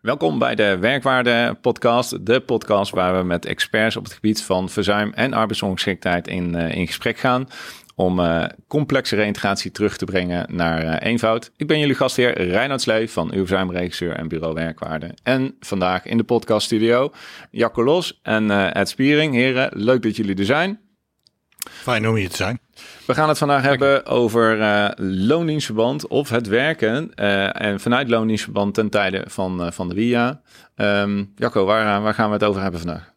Welkom bij de Werkwaarde Podcast, de podcast waar we met experts op het gebied van verzuim en arbeidsongeschiktheid in, uh, in gesprek gaan. Om uh, complexe reintegratie terug te brengen naar uh, eenvoud. Ik ben jullie gastheer Reinhard Slee van uw verzuimregisseur en bureau Werkwaarde. En vandaag in de podcaststudio Jacco Los en Ed Spiering. Heren, leuk dat jullie er zijn. Fijn om hier te zijn. We gaan het vandaag hebben over uh, loondienstverband of het werken. Uh, en vanuit loondienstverband ten tijde van, uh, van de WIA. Um, Jacco, waar, waar gaan we het over hebben vandaag?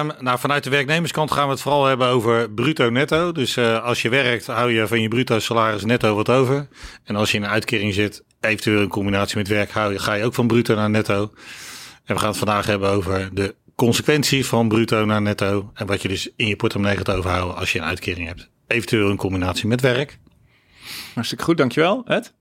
Um, nou, vanuit de werknemerskant gaan we het vooral hebben over bruto-netto. Dus als je werkt, hou je van je bruto salaris netto wat over. En als je in een uitkering zit, eventueel in combinatie met werk, hou je, ga je ook van bruto naar netto. En we gaan het vandaag hebben over de consequentie van bruto naar netto. En wat je dus in je portemonnee gaat overhouden als je een uitkering hebt. Eventueel in combinatie met werk. Hartstikke goed, dankjewel. Ed?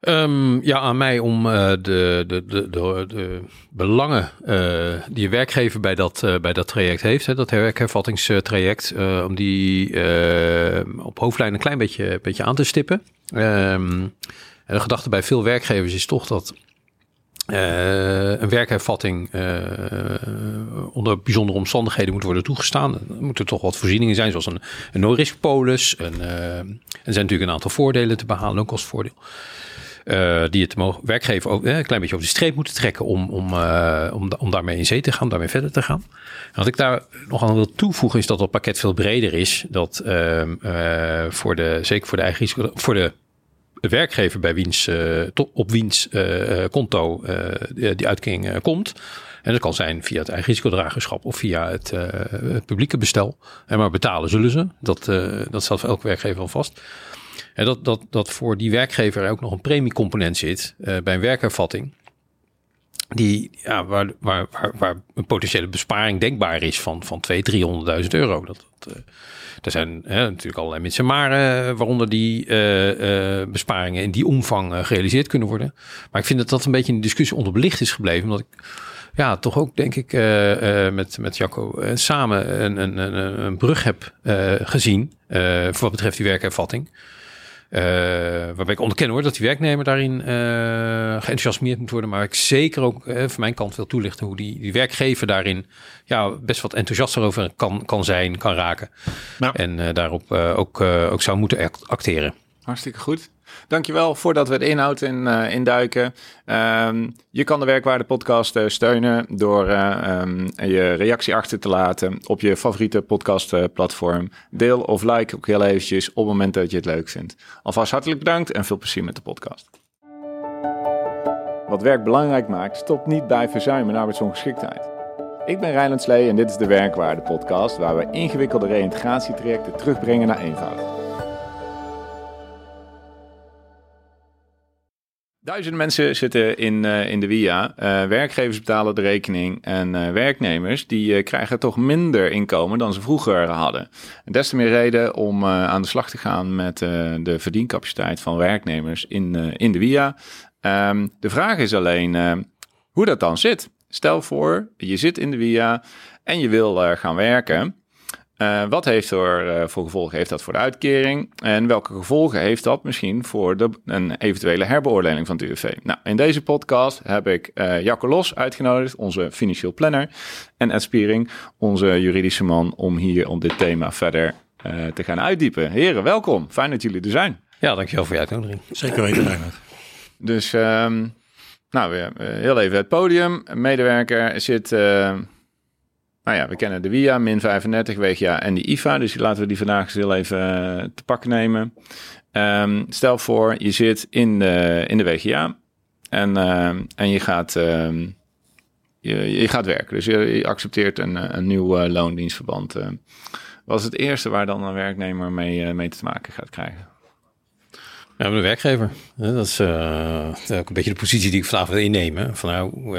Um, ja, aan mij om uh, de, de, de, de, de belangen uh, die je werkgever bij dat, uh, bij dat traject heeft, hè, dat werkhervattingstraject, om die op hoofdlijn een klein beetje, beetje aan te stippen. Um, en de gedachte bij veel werkgevers is toch dat uh, een werkhervatting uh, onder bijzondere omstandigheden moet worden toegestaan. Er moeten toch wat voorzieningen zijn, zoals een, een no-risk polis. En, uh, er zijn natuurlijk een aantal voordelen te behalen, een kostvoordeel. die het werkgever ook een klein beetje over de streep moeten trekken om, om, om, om daarmee in zee te gaan, daarmee verder te gaan. Wat ik daar nog aan wil toevoegen is dat het pakket veel breder is. Dat ehm, voor de, zeker voor de eigen risico, voor de werkgever bij wiens, uh, op wiens uh, konto die uitkering komt. En dat kan zijn via het eigen risicodragerschap of via het, het publieke bestel. En maar betalen zullen ze. Dat, dat staat voor elke werkgever al vast. En dat, dat, dat voor die werkgever ook nog een premiecomponent zit bij een werkervatting. Die, ja, waar, waar, waar, een potentiële besparing denkbaar is van, van 200.000, 300.000 euro. Dat, dat er zijn hè, natuurlijk allerlei mensen, maar uh, waaronder die uh, uh, besparingen in die omvang gerealiseerd kunnen worden. Maar ik vind dat dat een beetje in de discussie onderbelicht is gebleven, omdat ik ja, toch ook denk ik met, met Jacco samen een, een, een, een brug heb gezien voor wat betreft die werkervatting. Uh, waarbij ik onderken hoor dat die werknemer daarin uh, geenthousiasmeerd moet worden. Maar ik zeker ook uh, van mijn kant wil toelichten hoe die, die werkgever daarin ja, best wat enthousiaster over kan, kan zijn, kan raken. Nou. En daarop ook, ook zou moeten acteren. Hartstikke goed. Dankjewel voordat we het inhoud in, uh, induiken. Um, je kan de Werkwaarde podcast uh, steunen door uh, um, je reactie achter te laten op je favoriete podcastplatform. Deel of like ook heel eventjes op het moment dat je het leuk vindt. Alvast hartelijk bedankt en veel plezier met de podcast. Wat werk belangrijk maakt, stopt niet bij verzuim en arbeidsongeschiktheid. Ik ben Rijnland Slee en dit is de Werkwaarde podcast waar we ingewikkelde reïntegratietrajecten terugbrengen naar eenvoud. Duizenden mensen zitten in, uh, in de WIA. Uh, werkgevers betalen de rekening en uh, werknemers die krijgen toch minder inkomen dan ze vroeger hadden. En des te meer reden om aan de slag te gaan met de verdiencapaciteit van werknemers in, in de WIA. Um, de vraag is alleen hoe dat dan zit. Stel voor, je zit in de WIA en je wil gaan werken. Uh, wat heeft er uh, voor gevolgen heeft dat voor de uitkering? En welke gevolgen heeft dat misschien voor de, een eventuele herbeoordeling van het UWV? Nou, in deze podcast heb ik uh, Jacco Los uitgenodigd, onze financieel planner. En Ed Spiering, onze juridische man, om hier om dit thema verder te gaan uitdiepen. Heren, welkom. Fijn dat jullie er zijn. Ja, dankjewel voor je uitnodiging. Zeker weten, Reinhard. Dus, um, nou, weer heel even het podium. Een medewerker zit nou ja, we kennen de WIA, min 35 WGA en de IFA. Dus laten we die vandaag heel even uh, te pakken nemen. Um, stel voor, je zit in de, in de WGA en, uh, en je, gaat, uh, je, je, gaat werken. Dus je, accepteert een, een nieuw uh, loondienstverband. wat het eerste waar dan een werknemer mee, mee te maken gaat krijgen? Ja, de werkgever. Dat is een beetje de positie die ik vandaag wil innemen. Van nou,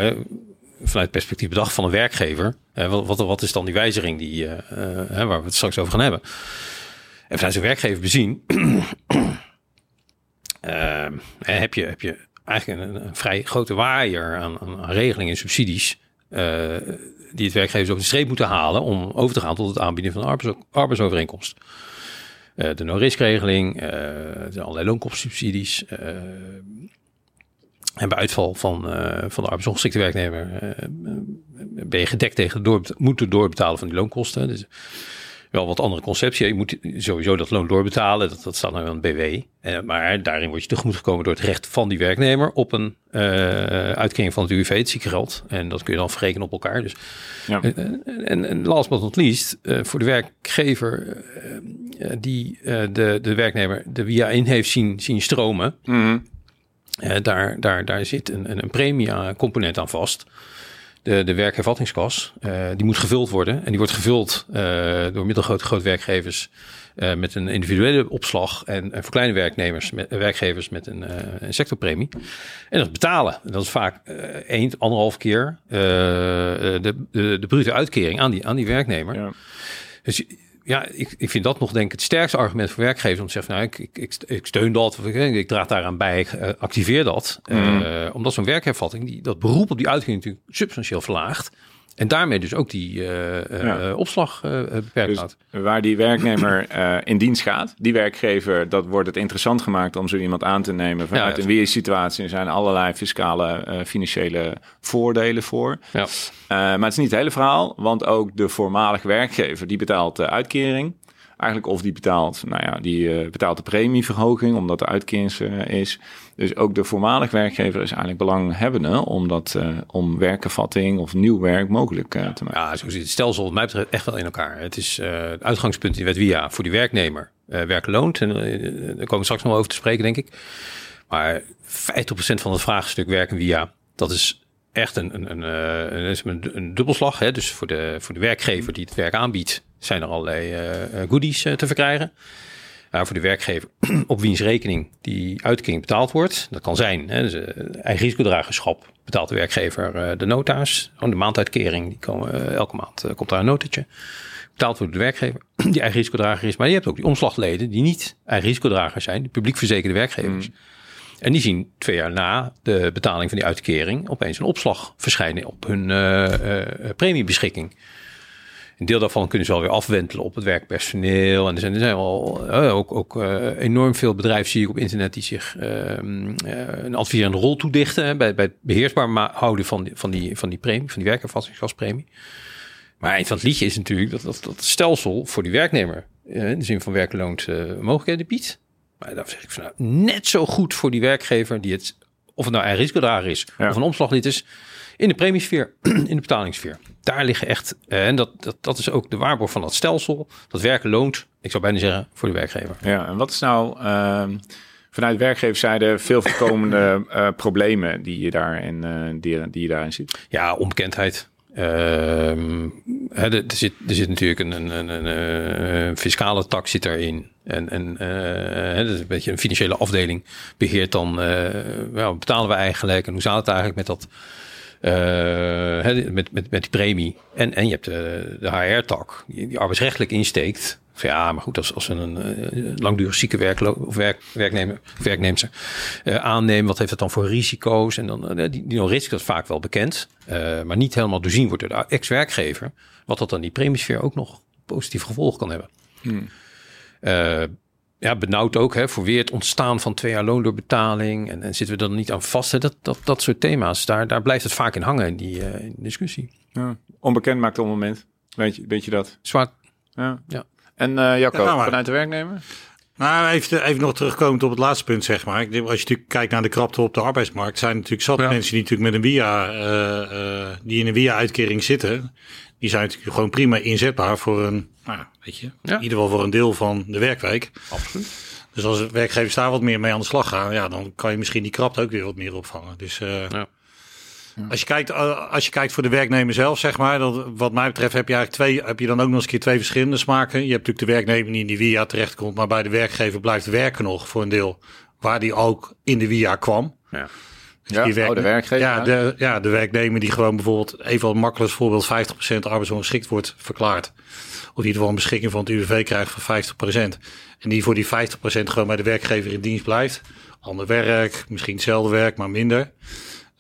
vanuit perspectief bedacht van een werkgever. wat, wat, wat, is dan die wijziging die, uh, uh, waar we het straks over gaan hebben? En vanuit zijn werkgever bezien uh, heb, je, heb je eigenlijk een, een vrij grote waaier aan, aan, regelingen en subsidies. die het werkgevers over de streep moeten halen om over te gaan tot het aanbieden van een arbeids, arbeidsovereenkomst. de no-risk-regeling, allerlei loonkoopsubsidies, En bij uitval van, uh, van de arbeidsongeschikte werknemer uh, ben je gedekt tegen door, moeten doorbetalen van die loonkosten. Dus wel wat andere conceptie. Je moet sowieso dat loon doorbetalen. Dat, dat staat nou wel een BW. Maar daarin word je tegemoet gekomen door het recht van die werknemer op een uitkering van het UWV, het ziekengeld. En dat kun je dan verrekenen op elkaar. Dus, ja. en, en, last but not least, voor de werkgever die de, de werknemer de via in heeft zien, zien stromen. Mm daar, daar, daar zit een, een, premiecomponent aan vast. De, de werkhervattingskas, uh, die moet gevuld worden. En die wordt gevuld uh, door middelgrote grote werkgevers met een individuele opslag. En, en voor kleine werknemers, met, werkgevers met een, een sectorpremie. En dat betalen. Dat is vaak één, anderhalf keer de, de, de brute uitkering aan die, aan die werknemer. Ja. Dus ja, ik, ik vind dat nog denk ik het sterkste argument voor werkgevers om te zeggen, nou, ik, ik, ik steun dat, of ik, ik draag daaraan bij, ik uh, activeer dat. Mm. Uh, omdat zo'n werkhervatting, die, dat beroep op die uitkering natuurlijk substantieel verlaagt. En daarmee dus ook die uh, ja. opslag beperkt dus Waar die werknemer in dienst gaat, die werkgever, dat wordt het interessant gemaakt om zo iemand aan te nemen vanuit ja, een weersituatie. Er zijn allerlei fiscale, financiële voordelen voor. Ja. maar het is niet het hele verhaal, want ook de voormalige werkgever, die betaalt de uitkering. Eigenlijk of die betaalt, nou ja, die betaalt de premieverhoging omdat er uitkering is. Dus ook de voormalig werkgever is eigenlijk belanghebbende om, dat, uh, om werkervatting of nieuw werk mogelijk te maken. Ja, zo zit het stelsel wat mij betreft echt wel in elkaar. Het is het uitgangspunt in de wet via voor die werknemer werken loont. En daar komen we straks nog over te spreken, denk ik. Maar 50% van het vraagstuk werken via, dat is echt een, een, een, een, een dubbelslag. Hè? Dus voor de, voor de werkgever die het werk aanbiedt, zijn er allerlei goodies te verkrijgen. Uh, voor de werkgever op wiens rekening die uitkering betaald wordt. Dat kan zijn, hè, dus, eigen risicodragerschap betaalt de werkgever de nota's. Gewoon de maanduitkering, die komen, elke maand komt daar een notetje. Betaald wordt de werkgever, die eigen risicodrager is. Maar je hebt ook die omslagleden die niet eigen risicodrager zijn, de publiek verzekerde werkgevers. Mm. En die zien twee jaar na de betaling van die uitkering opeens een opslag verschijnen op hun premiebeschikking. Een deel daarvan kunnen ze wel weer afwentelen op het werkpersoneel. En er zijn, er zijn wel ook, ook enorm veel bedrijven zie ik op internet die zich uh, een adviserende rol toedichten bij, bij het beheersbaar houden van die, van die, van die premie, van die werkervastingsgaspremie. Maar eind van het liedje is natuurlijk dat, dat, dat stelsel voor die werknemer in de zin van werkloont mogelijkheden biedt. Maar daar zeg ik van nou, net zo goed voor die werkgever die het, of het nou eigen risicodrager is of een omslaglid is, in de premiesfeer, in de betalingssfeer. Daar liggen echt, eh, en dat, dat, dat is ook de waarborg van dat stelsel. Dat werken loont, ik zou bijna zeggen, voor de werkgever. Ja, en wat is nou uh, vanuit werkgeverszijde veel voorkomende uh, problemen die je, daarin, uh, die, die je daarin ziet? Ja, onbekendheid. Uh, er, zit, er zit natuurlijk een, een, een, een fiscale tak zit erin. En, en uh, dat is een beetje een financiële afdeling beheert dan, uh, betalen we eigenlijk en hoe staat het eigenlijk met dat uh, met, met, met die premie. En, en je hebt de, de HR-tak, die, die arbeidsrechtelijk insteekt. Ja, maar goed, als, als we een langdurig zieke werklo of werk, werknemer, uh, aannemen, wat heeft het dan voor risico's? En dan, die, die risico is vaak wel bekend, maar niet helemaal doorzien wordt door de ex-werkgever. Wat dat dan die premiesfeer ook nog positief gevolg kan hebben. Hmm ja, benauwd ook hè, voor weer het ontstaan van twee jaar loondoorbetaling. En, en zitten we dan niet aan vast? Hè? Dat, dat, dat soort thema's, daar, daar blijft het vaak in hangen in die, uh, in discussie. Ja, onbekend maakt op het moment. Weet je, weet je dat? Zwart. Ja. ja. En uh, Jacco, ja, vanuit de werknemer? Nou, even, even nog terugkomend op het laatste punt, zeg maar. Als je natuurlijk kijkt naar de krapte op de arbeidsmarkt, zijn natuurlijk zat mensen die natuurlijk met een via, uh, uh, die in een via-uitkering zitten. Die zijn natuurlijk gewoon prima inzetbaar voor een nou, weet je, ja. in ieder geval voor een deel van de werkweek. Absoluut. Dus als werkgevers daar wat meer mee aan de slag gaan, ja, dan kan je misschien die krapte ook weer wat meer opvangen. Dus uh, ja. Als, je kijkt, uh, als je kijkt voor de werknemer zelf, zeg maar, dat, wat mij betreft heb je eigenlijk twee, heb je dan ook nog eens een keer twee verschillende smaken. Je hebt natuurlijk de werknemer die in die via terechtkomt, maar bij de werkgever blijft werken nog voor een deel waar die ook in de via kwam. Ja. Dus ja, die oh, de werkgever. Ja, de, ja, de werknemer die gewoon bijvoorbeeld, even een makkelijk voorbeeld, 50% arbeidsongeschikt wordt verklaard of in ieder geval een beschikking van het UWV krijgt van 50%. En die voor die 50% gewoon bij de werkgever in dienst blijft. Ander werk, misschien hetzelfde werk, maar minder.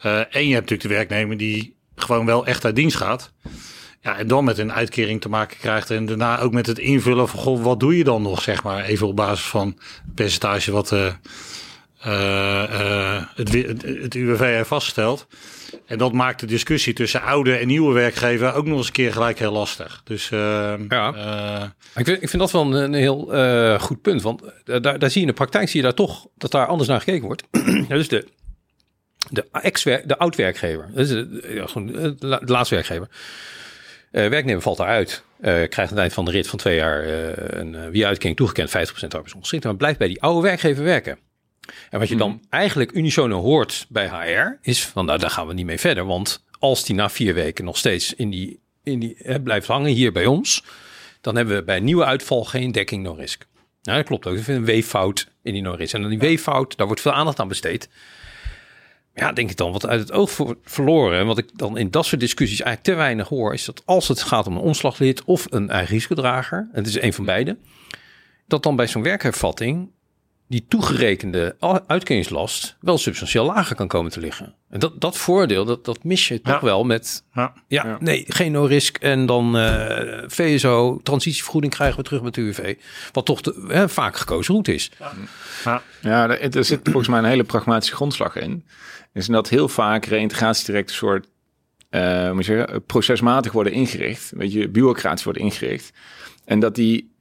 Uh, en je hebt natuurlijk de werknemer die gewoon wel echt uit dienst gaat. Ja, en dan met een uitkering te maken krijgt. En daarna ook met het invullen van, goh, wat doe je dan nog, zeg maar. Even op basis van het percentage wat, uh, eh, eh, het, wi- het, het UWV heeft vastgesteld. En dat maakt de discussie tussen oude en nieuwe werkgever ook nog eens een keer gelijk heel lastig. Dus eh, Ja. eh, Ik vind, ik vind dat wel een, een heel eh, goed punt. Want eh, daar, daar zie je in de praktijk zie je daar toch dat daar anders naar gekeken wordt. Ja, dus de, de, ex de oud-werkgever, dus de, eh, laatste werkgever. Eh, werknemer valt daaruit. eh krijgt aan het eind van de rit van twee jaar eh, een wie uitkering toegekend 50% arbeidsongeschikt. Maar blijft bij die oude werkgever werken. En wat je dan eigenlijk unisono hoort bij HR is van nou daar gaan we niet mee verder. Want als die na vier weken nog steeds in die, in die eh, blijft hangen hier bij ons, dan hebben we bij een nieuwe uitval geen dekking no risk. Nou, dat klopt ook. Er is een weeffout in die no risk. En dan die weeffout, daar wordt veel aandacht aan besteed. Ja, denk ik dan, wat uit het oog voor, verloren. En wat ik dan in dat soort discussies eigenlijk te weinig hoor, is dat als het gaat om een omslaglid of een eigen risicodrager, het is een van beide, dat dan bij zo'n werkhervatting die toegerekende uitkeringslast wel substantieel lager kan komen te liggen. En dat, dat voordeel, dat, dat mis je toch Ja. wel met ja. ja, Ja. nee, geen no-risk. En dan eh, VSO, transitievergoeding krijgen we terug met de UWV. Wat toch de hè, vaak gekozen route is. Ja. Ja, er, er zit volgens mij een hele pragmatische grondslag in. Is dat heel vaak reïntegratietrajecten soort, eh, hoe moet je zeggen, procesmatig worden ingericht. Een beetje bureaucratisch worden ingericht. En dat die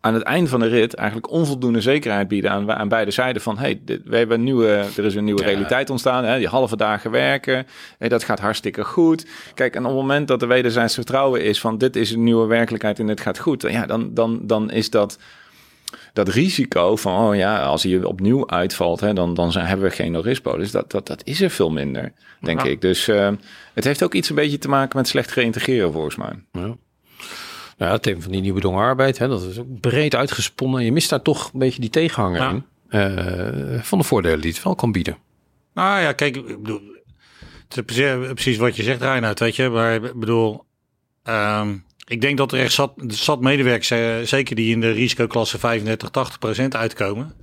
aan het eind van de rit eigenlijk onvoldoende zekerheid bieden aan, aan beide zijden van hey, dit, we hebben een nieuwe, er is een nieuwe Ja. realiteit ontstaan, hè, die halve dagen werken, hey, dat gaat hartstikke goed. Kijk, en op het moment dat er wederzijds vertrouwen is van dit is een nieuwe werkelijkheid en dit gaat goed, ja, dan, dan, dan is dat dat risico van, oh ja, als hij opnieuw uitvalt, hè, dan, dan zijn, hebben we geen no-risk-polis. Dat, dat, dat is er veel minder, denk Ja. ik. Dus eh, het heeft ook iets een beetje te maken met slecht reïntegreren, volgens mij. Ja. Nou, het thema van die nieuwe arbeid, hè, dat is ook breed uitgesponnen. Je mist daar toch een beetje die tegenhanger Ja. in. eh, van de voordelen die het wel kan bieden. Nou ja, kijk, ik bedoel, het is precies, precies wat je zegt, Reinhard, weet je. Maar ik bedoel, ehm, ik denk dat er echt zat, zat medewerkers, eh, zeker die in de risicoklasse 35, 80 procent uitkomen.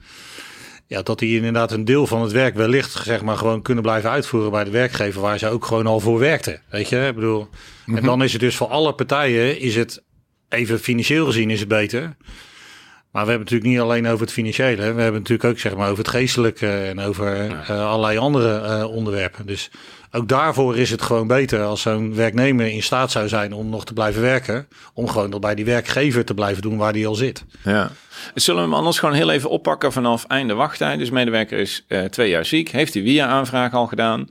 Ja, dat die inderdaad een deel van het werk wellicht zeg maar gewoon kunnen blijven uitvoeren bij de werkgever waar ze ook gewoon al voor werkten. Weet je, ik bedoel. En dan is het dus voor alle partijen is het even financieel gezien is het beter. Maar we hebben het natuurlijk niet alleen over het financiële. We hebben het natuurlijk ook zeg maar over het geestelijke en over eh, allerlei andere eh, onderwerpen. Dus ook daarvoor is het gewoon beter als zo'n werknemer in staat zou zijn om nog te blijven werken. Om gewoon nog bij die werkgever te blijven doen waar die al zit. Ja. Zullen we hem anders gewoon heel even oppakken vanaf einde wachttijd? Dus medewerker is eh, twee jaar ziek, heeft die via-aanvraag al gedaan.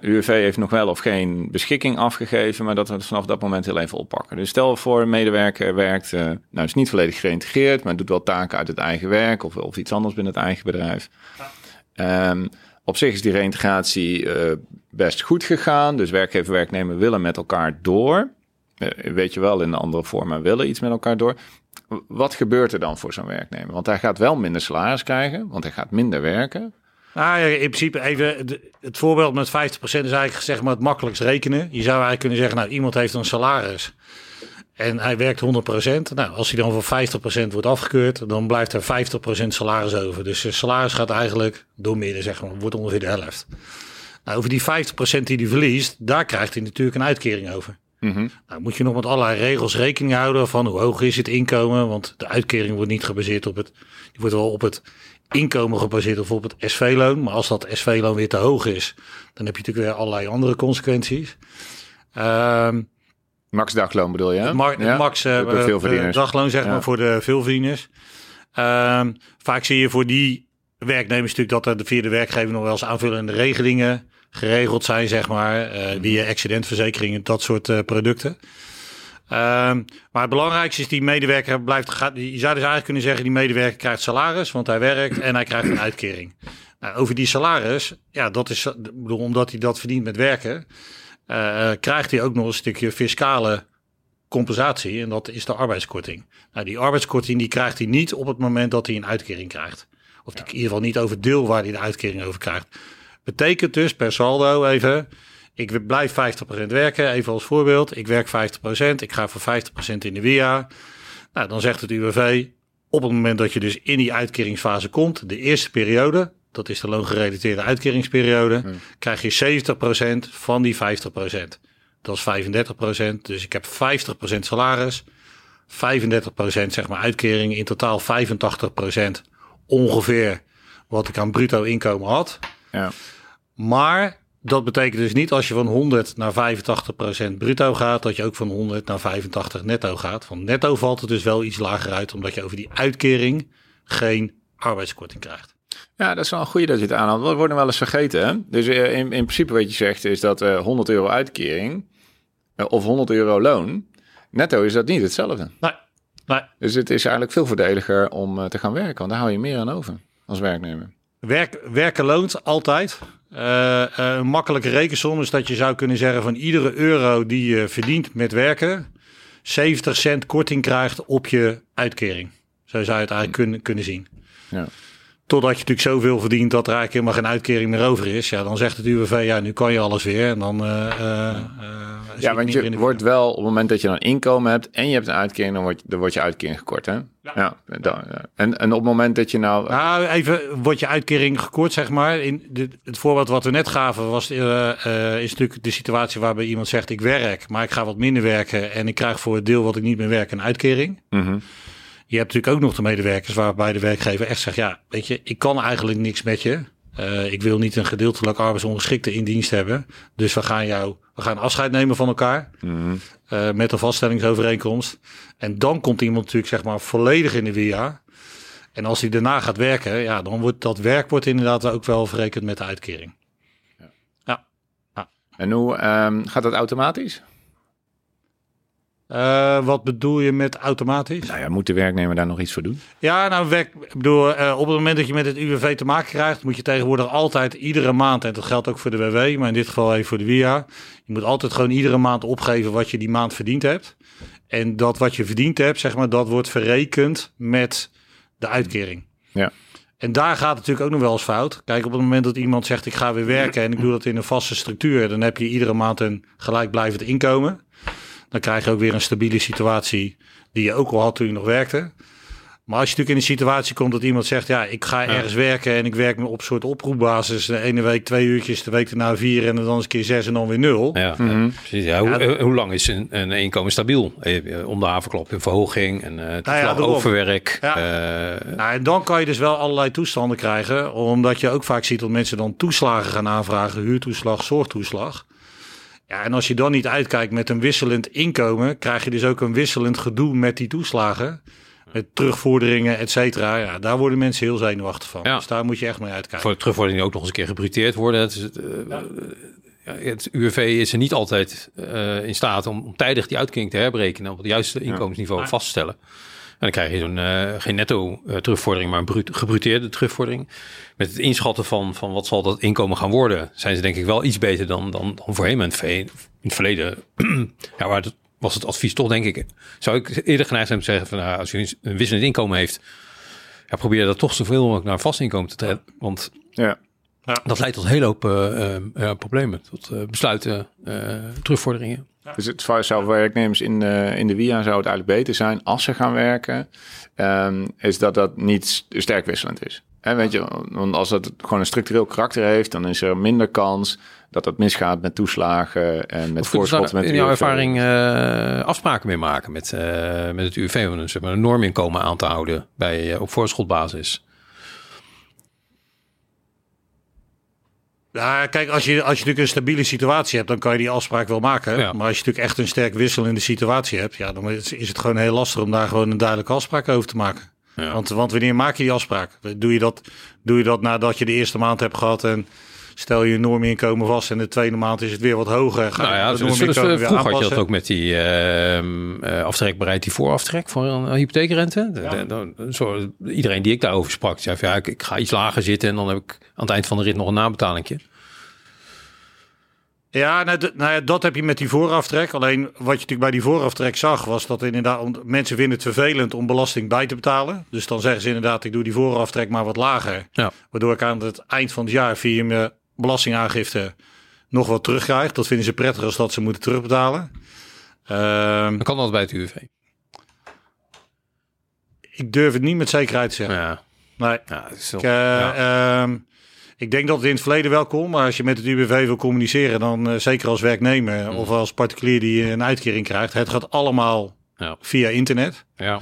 UWV heeft nog wel of geen beschikking afgegeven, maar dat we het vanaf dat moment heel even oppakken. Dus stel voor, een medewerker werkt, eh, nou is niet volledig geïntegreerd, maar doet wel taken uit het eigen werk of, of iets anders binnen het eigen bedrijf. Ehm, op zich is die reïntegratie eh, best goed gegaan, dus werkgever en werknemer willen met elkaar door. Weet je wel, in de andere vormen willen iets met elkaar door. Wat gebeurt er dan voor zo'n werknemer? Want hij gaat wel minder salaris krijgen, want hij gaat minder werken. Nou ja, in principe even het voorbeeld met 50% is eigenlijk zeg maar het makkelijkst rekenen. Je zou eigenlijk kunnen zeggen, nou iemand heeft een salaris en hij werkt 100%. Nou, als hij dan voor 50% wordt afgekeurd, dan blijft er 50% salaris over. Dus zijn salaris gaat eigenlijk door midden, zeg maar, wordt ongeveer de helft. Nou, over die 50% die hij verliest, daar krijgt hij natuurlijk een uitkering over. Mhm. Nou, moet je nog met allerlei regels rekening houden van hoe hoog is het inkomen. Want de uitkering wordt niet gebaseerd op het, die wordt wel op het inkomen gebaseerd of op het SV-loon. Maar als dat SV-loon weer te hoog is, dan heb je natuurlijk weer allerlei andere consequenties. Ehm Max dagloon bedoel je? mar- Ja? max eh, De eh, dagloon zeg Ja. maar voor de veelverdieners. Ehm, vaak zie je voor die werknemers natuurlijk dat er via de werkgever nog wel eens aanvullende regelingen geregeld zijn, zeg maar, eh via accidentverzekeringen, dat soort producten. Ehm, maar het belangrijkste is die medewerker blijft. Gaat, je zou dus eigenlijk kunnen zeggen: die medewerker krijgt salaris, want hij werkt en hij krijgt een uitkering. Nou, over die salaris, ja, dat is, bedoel, omdat hij dat verdient met werken, eh, krijgt hij ook nog een stukje fiscale compensatie en dat is de arbeidskorting. Nou, die arbeidskorting die krijgt hij niet op het moment dat hij een uitkering krijgt. Of die in ieder geval niet over deel waar hij de uitkering over krijgt. Betekent dus per saldo even, ik blijf 50% werken, even als voorbeeld. Ik werk 50%, ik ga voor 50% in de WIA. Nou, dan zegt het UWV, op het moment dat je dus in die uitkeringsfase komt, de eerste periode, dat is de loongerelateerde uitkeringsperiode, krijg je 70% van die 50%. Dat is 35%. Dus ik heb 50% salaris, 35% zeg maar uitkering, in totaal 85% ongeveer wat ik aan bruto inkomen had. Ja. Maar dat betekent dus niet als je van 100 naar 85% bruto gaat, dat je ook van 100 naar 85 netto gaat. Van netto valt het dus wel iets lager uit, omdat je over die uitkering geen arbeidskorting krijgt. Ja, dat is wel een goede dat je het aanhaalt. We worden wel eens vergeten. Hè? Dus eh, in, in principe wat je zegt is dat eh 100 euro uitkering eh, of 100 euro loon, netto is dat niet hetzelfde. Nee, nee. Dus het is eigenlijk veel voordeliger om eh, te gaan werken, want daar hou je meer aan over als werknemer. Werk, werken loont altijd. Eh, eh, een makkelijke rekensom is dat je zou kunnen zeggen van iedere euro die je verdient met werken, 70 cent korting krijgt op je uitkering. Zo zou je het eigenlijk kunnen, kunnen zien. Ja. Totdat je natuurlijk zoveel verdient dat er eigenlijk helemaal geen uitkering meer over is. Ja, dan zegt het UWV, ja, nu kan je alles weer. En dan eh, eh, eh, Ja, want je wordt wel op het moment dat je dan inkomen hebt en je hebt een uitkering, dan wordt, dan wordt je uitkering gekort, hè? Ja. dan, ja. En, en op het moment dat je nou... Nou, even wordt je uitkering gekort, zeg maar. In de, het voorbeeld wat we net gaven was, is natuurlijk de situatie waarbij iemand zegt: ik werk, maar ik ga wat minder werken en ik krijg voor het deel wat ik niet meer werk een uitkering. Mhm. Je hebt natuurlijk ook nog de medewerkers waarbij de werkgever echt zegt: ja, weet je, ik kan eigenlijk niks met je. Eh, ik wil niet een gedeeltelijk arbeidsongeschikte in dienst hebben. Dus we gaan jou, we gaan afscheid nemen van elkaar. Mhm. eh, met een vaststellingsovereenkomst. En dan komt iemand natuurlijk zeg maar volledig in de WIA. En als hij daarna gaat werken, ja, dan wordt dat werk wordt inderdaad ook wel verrekend met de uitkering. En hoe ehm, gaat dat automatisch? Eh, wat bedoel je met automatisch? Nou ja, moet de werknemer daar nog iets voor doen? Ja, nou, werk, ik bedoel, eh, op het moment dat je met het UWV te maken krijgt, moet je tegenwoordig altijd iedere maand, en dat geldt ook voor de WW, maar in dit geval even voor de WIA, je moet altijd gewoon iedere maand opgeven wat je die maand verdiend hebt. En dat wat je verdiend hebt, zeg maar, dat wordt verrekend met de uitkering. Ja. En daar gaat het natuurlijk ook nog wel eens fout. Kijk, op het moment dat iemand zegt ik ga weer werken en ik doe dat in een vaste structuur, dan heb je iedere maand een gelijkblijvend inkomen. Dan krijg je ook weer een stabiele situatie die je ook al had toen je nog werkte. Maar als je natuurlijk in een situatie komt dat iemand zegt, ja, ik ga ergens werken en ik werk me op een soort oproepbasis. De ene week twee uurtjes, de week daarna vier en dan eens een keer zes en dan weer nul. Ja, Mhm. ja, precies. Ja, hoe, eh, hoe lang is een, een inkomen stabiel? Eh, Om de havenklap een verhoging en uh, Nou overwerk. Ja. eh, Nou, en dan kan je dus wel allerlei toestanden krijgen. Omdat je ook vaak ziet dat mensen dan toeslagen gaan aanvragen. Huurtoeslag, zorgtoeslag. Ja, en als je dan niet uitkijkt met een wisselend inkomen, krijg je dus ook een wisselend gedoe met die toeslagen. Met terugvorderingen, et cetera. Ja, daar worden mensen heel zenuwachtig van. Ja. Dus daar moet je echt mee uitkijken. voor de terugvordering ook nog eens een keer gebruteerd worden. Het, is eh, ja, het UWV is er niet altijd eh, in staat om, om tijdig die uitkering te herbrekenen op het juiste inkomensniveau vast te stellen. En dan krijg je zo'n eh, geen netto eh, terugvordering, maar een bruut, gebruteerde terugvordering. Met het inschatten van, van wat zal dat inkomen gaan worden, zijn ze denk ik wel iets beter dan, dan, dan voorheen. In het in het verleden ja, waar het, was het advies toch, denk ik, zou ik eerder geneigd zijn om te zeggen van nou, als je een wisselend inkomen heeft, ja, probeer dat toch zoveel mogelijk naar een vast inkomen te trekken. Want Ja. dat leidt tot een hele hoop eh, eh, ja, problemen. Tot besluiten, eh, Dus het zou voor werknemers in de, in de WIA zou het eigenlijk beter zijn als ze gaan werken, ehm, is dat dat niet sterk wisselend is. Hè, weet je, want als dat gewoon een structureel karakter heeft, dan is er minder kans dat het misgaat met toeslagen en met Of kunnen ze voorschot. daar Met in jouw ervaring eh, afspraken mee maken met, eh, met het UWV om een, zeg maar, een norminkomen aan te houden bij, eh, op voorschotbasis? Ja, kijk, als je, als je natuurlijk een stabiele situatie hebt, dan kan je die afspraak wel maken. Ja. Maar als je natuurlijk echt een sterk wisselende situatie hebt, ja, dan is is het gewoon heel lastig om daar gewoon een duidelijke afspraak over te maken. Ja. Want, want wanneer maak je die afspraak? Doe je, dat, doe je dat nadat je de eerste maand hebt gehad en stel je norminkomen vast en de tweede maand is het weer wat hoger? Ga Nou ja, het dus, dus, vroeger had je dat ook met die ehm eh, aftrekbaarheid, die vooraftrek voor een, hypotheekrente. De- de- de- zo, iedereen die ik daarover sprak, zei van ja, ik, ik ga iets lager zitten en dan heb ik aan het eind van de rit nog een nabetalingje. Ja, nou, nou ja, dat heb je met die vooraftrek. Alleen wat je natuurlijk bij die vooraftrek zag, was dat inderdaad mensen vinden het vervelend om belasting bij te betalen. Dus dan zeggen ze inderdaad, ik doe die vooraftrek maar wat lager. Ja. Waardoor ik aan het eind van het jaar via mijn belastingaangifte nog wat terugkrijg. Dat vinden ze prettiger als dat ze moeten terugbetalen. Ehm, Dan kan dat bij het UWV. ik durf het niet met zekerheid te zeggen. Ja, Nee. ja, het is wel- Ik, eh, ja. ehm, ik denk dat het in het verleden wel kon, maar als je met het UWV wil communiceren, dan eh, zeker als werknemer Hmm. of als particulier die een uitkering krijgt, het gaat allemaal Ja. via internet. ja.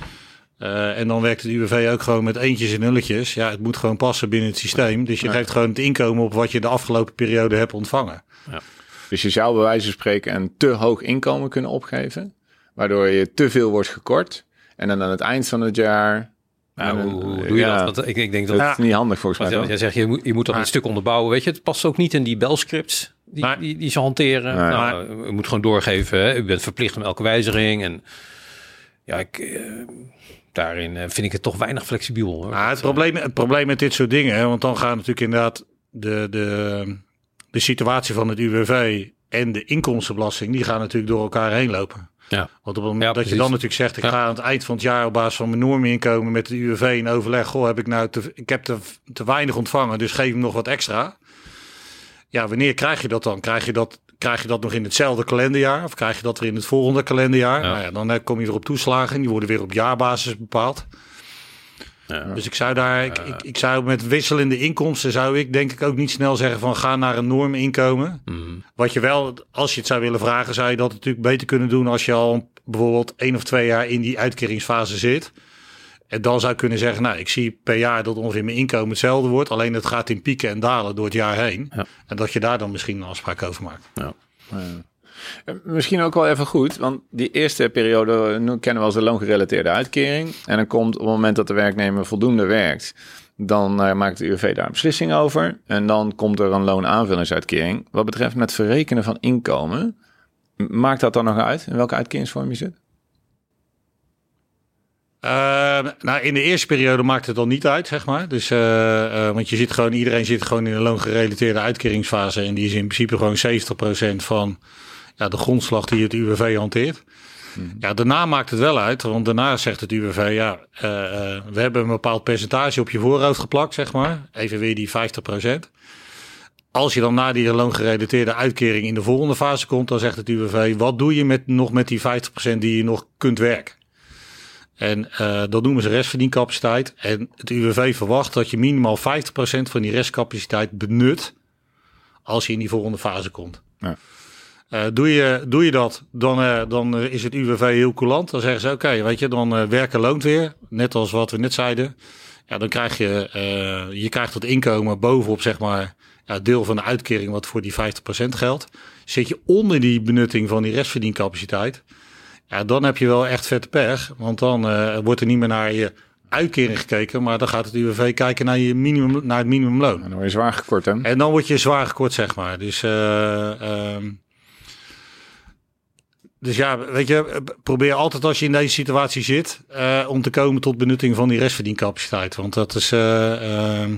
Uh, en dan werkt het UWV ook gewoon met eentjes en nulletjes. Ja, het moet gewoon passen binnen het systeem. Dus je geeft gewoon het inkomen op wat je de afgelopen periode hebt ontvangen. Ja. Dus je zou bij wijze van spreken een te hoog inkomen kunnen opgeven, waardoor je te veel wordt gekort. En dan aan het eind van het jaar nou, hoe, doe je dat? Want ik, ik denk dat, dat is niet handig volgens mij. Jij zegt, je moet, je moet dat een stuk onderbouwen. Weet je, het past ook niet in die belscripts die, die, die, ze hanteren. Nou, je moet gewoon doorgeven. Hè. U bent verplicht om elke wijziging. En ja, ik, uh, daarin uh, vind ik het toch weinig flexibel. Hoor. Nou, het, probleem, het probleem met dit soort dingen, hè, want dan gaan natuurlijk inderdaad de, de, de situatie van het UWV en de inkomstenbelasting, die gaan natuurlijk door elkaar heen lopen. Ja. Want op het moment dat je dan natuurlijk zegt, ik ga aan het eind van het jaar op basis van mijn norminkomen met de UWV in overleg, goh, heb ik nou te, ik heb te, te weinig ontvangen, dus geef hem nog wat extra. Ja, wanneer krijg je dat dan? Krijg je dat, krijg je dat nog in hetzelfde kalenderjaar of krijg je dat weer in het volgende kalenderjaar? Ja. Nou ja, dan kom je er op toeslagen, die worden weer op jaarbasis bepaald. Ja. Dus ik zou daar, ik, ik, ik, zou met wisselende inkomsten, zou ik denk ik ook niet snel zeggen van ga naar een norminkomen. Mm. Wat je wel, als je het zou willen vragen, zou je dat natuurlijk beter kunnen doen als je al bijvoorbeeld één of twee jaar in die uitkeringsfase zit. En dan zou ik kunnen zeggen, nou, ik zie per jaar dat ongeveer mijn inkomen hetzelfde wordt. Alleen het gaat in pieken en dalen door het jaar heen. Ja. En dat je daar dan misschien een afspraak over maakt. Ja. Eh, misschien ook wel even goed, want die eerste periode nu kennen we als de loongerelateerde uitkering. En dan komt op het moment dat de werknemer voldoende werkt, dan uh, maakt de UWV daar een beslissing over. En dan komt er een loonaanvullingsuitkering. Wat betreft met verrekenen van inkomen, maakt dat dan nog uit in welke uitkeringsvorm je zit? Uh, nou, in de eerste periode maakt het dan niet uit, zeg maar. Dus, uh, uh, want je zit gewoon, iedereen zit gewoon in een loongerelateerde uitkeringsfase. En die is in principe gewoon 70% van ja, de grondslag die het UWV hanteert. Mhm. Ja, daarna maakt het wel uit, want daarna zegt het UWV, ja, uh, we hebben een bepaald percentage op je voorhoofd geplakt, zeg maar. Even weer die 50%. Als je dan na die loongerelateerde uitkering in de volgende fase komt, dan zegt het UWV, wat doe je met, nog met die 50% die je nog kunt werken? En uh, dat noemen ze restverdiencapaciteit. En het UWV verwacht dat je minimaal 50% van die restcapaciteit benut als je in die volgende fase komt. Ja. Uh, doe, je, doe je dat, dan, uh, dan is het UWV heel coulant. Dan zeggen ze, oké, weet je, dan werken loont weer. Net als wat we net zeiden. Ja, dan krijg je, je krijgt dat inkomen bovenop, zeg maar, ja, deel van de uitkering wat voor die 50% geldt. Zit je onder die benutting van die restverdiencapaciteit, ja, dan heb je wel echt vette pech. Want dan uh, wordt er niet meer naar je uitkering gekeken, maar dan gaat het UWV kijken naar, je minimum, naar het minimumloon. En dan word je zwaar gekort, hè? En dan word je zwaar gekort, zeg maar. Dus, uh, dus ja, weet je, probeer altijd als je in deze situatie zit, uh, om te komen tot benutting van die restverdiencapaciteit. Want dat is ehm,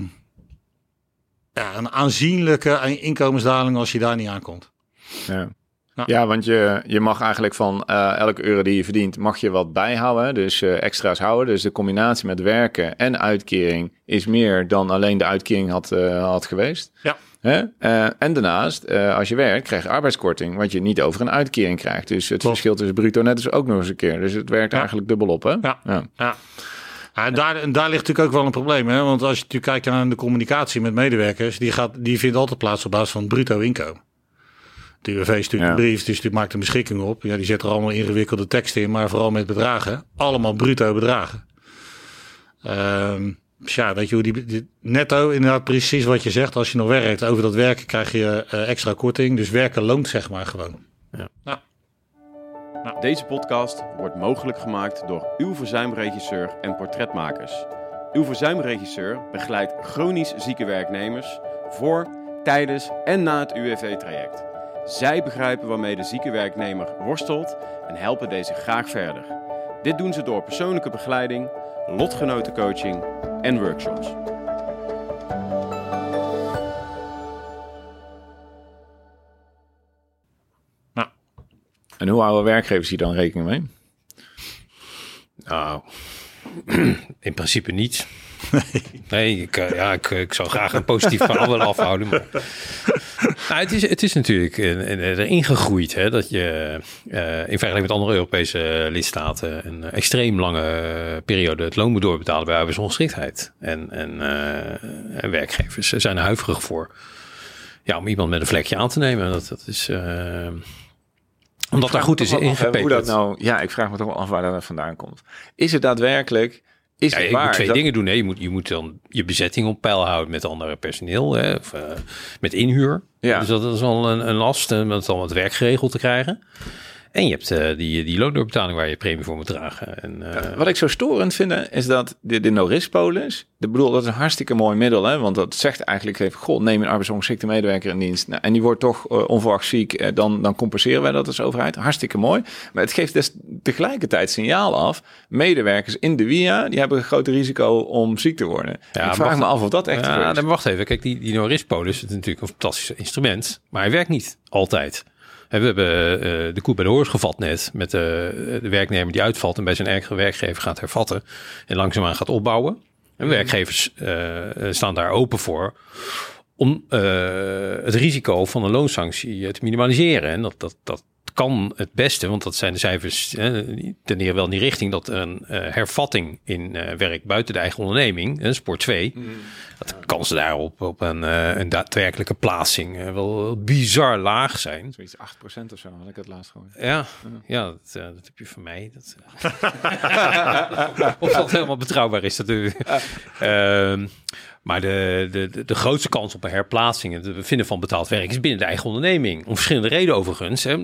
ja, een aanzienlijke inkomensdaling als je daar niet aankomt. Ja. Ja, want je, je mag eigenlijk van uh, elke euro die je verdient, mag je wat bijhouden. Dus uh, extra's houden. Dus de combinatie met werken en uitkering is meer dan alleen de uitkering had, uh, had geweest. Ja. Hè? en daarnaast, als je werkt, krijg je arbeidskorting, wat je niet over een uitkering krijgt. Dus het verschil tussen bruto net is ook nog eens een keer. Dus het werkt eigenlijk dubbel op, hè? Ja. ja. ja. en, daar, en daar ligt natuurlijk ook wel een probleem. Hè? Want als je natuurlijk kijkt naar de communicatie met medewerkers, die, gaat, die vindt altijd plaats op basis van bruto inkomen. De UWV stuurt een brief, dus die maakt een beschikking op. Ja, die zet er allemaal ingewikkelde teksten in, maar vooral met bedragen. Allemaal bruto bedragen. Um, dus ja, weet je hoe die, netto, inderdaad precies wat je zegt. Als je nog werkt, over dat werken krijg je uh, extra korting. Dus werken loont zeg maar gewoon. Ja. Nou. Nou. Deze podcast wordt mogelijk gemaakt door uw verzuimregisseur en portretmakers. Uw verzuimregisseur begeleidt chronisch zieke werknemers voor, tijdens en na het UWV-traject. Zij begrijpen waarmee de zieke werknemer worstelt en helpen deze graag verder. Dit doen ze door persoonlijke begeleiding, lotgenotencoaching en workshops. Nou. En hoe houden werkgevers hier dan rekening mee? Nou, in principe niet. Nee, ik, uh, ja, ik, ik zou graag een positief verhaal willen afhouden. Maar... Nou, het, is, het is natuurlijk erin gegroeid hè, dat je uh, in vergelijking met andere Europese lidstaten een extreem lange periode het loon moet doorbetalen bij arbeidsongeschiktheid. En, en, uh, en werkgevers zijn huiverig voor ja, om iemand met een vlekje aan te nemen. Dat, dat is. Omdat daar goed is Hoe dat ingepeperd. nou, ja, ik vraag me toch wel af waar dat vandaan komt. Is het daadwerkelijk, is Ja, je waar? moet twee dat- dingen doen. Hè. Je, moet, je moet dan je bezetting op peil houden met andere personeel. Hè, of, eh, met inhuur. Ja. Dus dat is al een, een last om het werk geregeld te krijgen. En je hebt eh, die, die loondoorbetaling waar je premie voor moet dragen. En, eh, Wat ik zo storend vind, is dat de, de no-risk-polis, ik bedoel, dat is een hartstikke mooi middel, hè, want dat zegt eigenlijk even, goh, neem een arbeidsongeschikte medewerker in dienst, nou, en die wordt toch eh, onverwacht ziek, dan, dan compenseren wij dat als overheid. Hartstikke mooi. Maar het geeft dus tegelijkertijd signaal af, medewerkers in de WIA, die hebben een groot risico om ziek te worden. Ja, ik vraag wacht- me af of dat echt ja, gebeurt. dan wacht even. Kijk, die, die no-risk-polis is natuurlijk een fantastisch instrument. Maar hij werkt niet altijd. We hebben eh, de koe bij de horens gevat net met eh, de werknemer die uitvalt en bij zijn eigen werkgever gaat hervatten en langzaamaan gaat opbouwen. En werkgevers eh, staan daar open voor om eh, het risico van een loonsanctie eh, te minimaliseren. En dat, dat, dat kan het beste, want dat zijn de cijfers die tenderen wel in die richting, dat een eh, hervatting in eh, werk buiten de eigen onderneming, sport 2, dat de kansen daarop op een, eh, een daadwerkelijke plaatsing wel bizar laag zijn. Zoiets 8% of zo, had ik het laatst gehoord. Ja, ja dat, dat heb je van mij. Dat, of dat helemaal betrouwbaar is, dat u. Maar de, de, de, grootste kans op een herplaatsing, het vinden van betaald werk, is binnen de eigen onderneming. Om verschillende redenen overigens. Hè.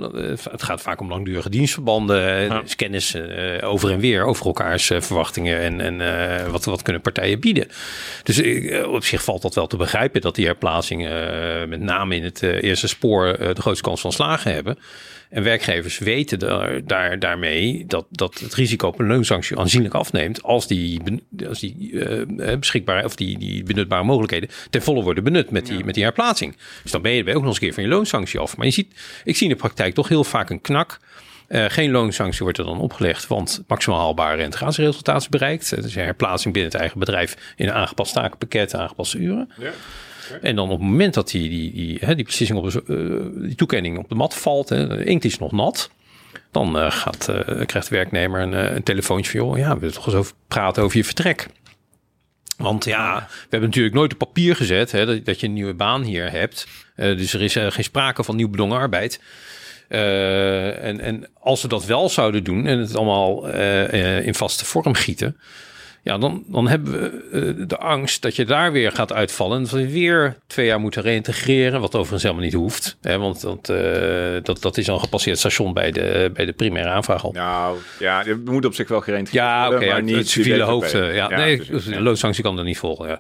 Het gaat vaak om langdurige dienstverbanden, eh, dus kennis eh, over en weer, over elkaars eh, verwachtingen en, en eh, wat, wat kunnen partijen bieden. Dus eh, op zich valt dat wel te begrijpen dat die herplaatsingen, eh, met name in het eh, eerste spoor, eh, de grootste kans van slagen hebben. En werkgevers weten daar, daar, daarmee dat, dat het risico op een loonsanctie aanzienlijk afneemt als die, als die eh, beschikbare of die, die benutbare mogelijkheden ten volle worden benut met die, met die herplaatsing. Dus dan ben je er ook nog eens een keer van je loonsanctie af. Maar je ziet, ik zie in de praktijk toch heel vaak een knak. Eh, geen loonsanctie wordt er dan opgelegd, want maximaal haalbare rentratieresultaat is bereikt. Dus een herplaatsing binnen het eigen bedrijf in een aangepast takenpakket, aangepaste uren. En dan op het moment dat die, die, die, hè, die beslissing op de, eh, die toekenning op de mat valt, hè, de inkt is nog nat. Dan eh, gaat, eh, krijgt de werknemer een, een telefoontje van, joh, ja, we willen toch eens over praten over je vertrek. Want ja, we hebben natuurlijk nooit op papier gezet hè, dat, dat je een nieuwe baan hier hebt. Dus er is geen sprake van nieuw bedongen arbeid. En, en als we dat wel zouden doen en het allemaal in vaste vorm gieten, ja, dan, dan hebben we eh, de angst dat je daar weer gaat uitvallen. En dat we weer twee jaar moeten reïntegreren, wat overigens helemaal niet hoeft. Hè, want dat, eh, dat, dat is al een gepasseerd station bij de, bij de primaire aanvraag al. Nou, ja, je moet op zich wel gereïntegreerd Ja, oké, maar ja, niet het civiele hoofd. Ja, nee, precies, de ja. kan er niet volgen. Ja.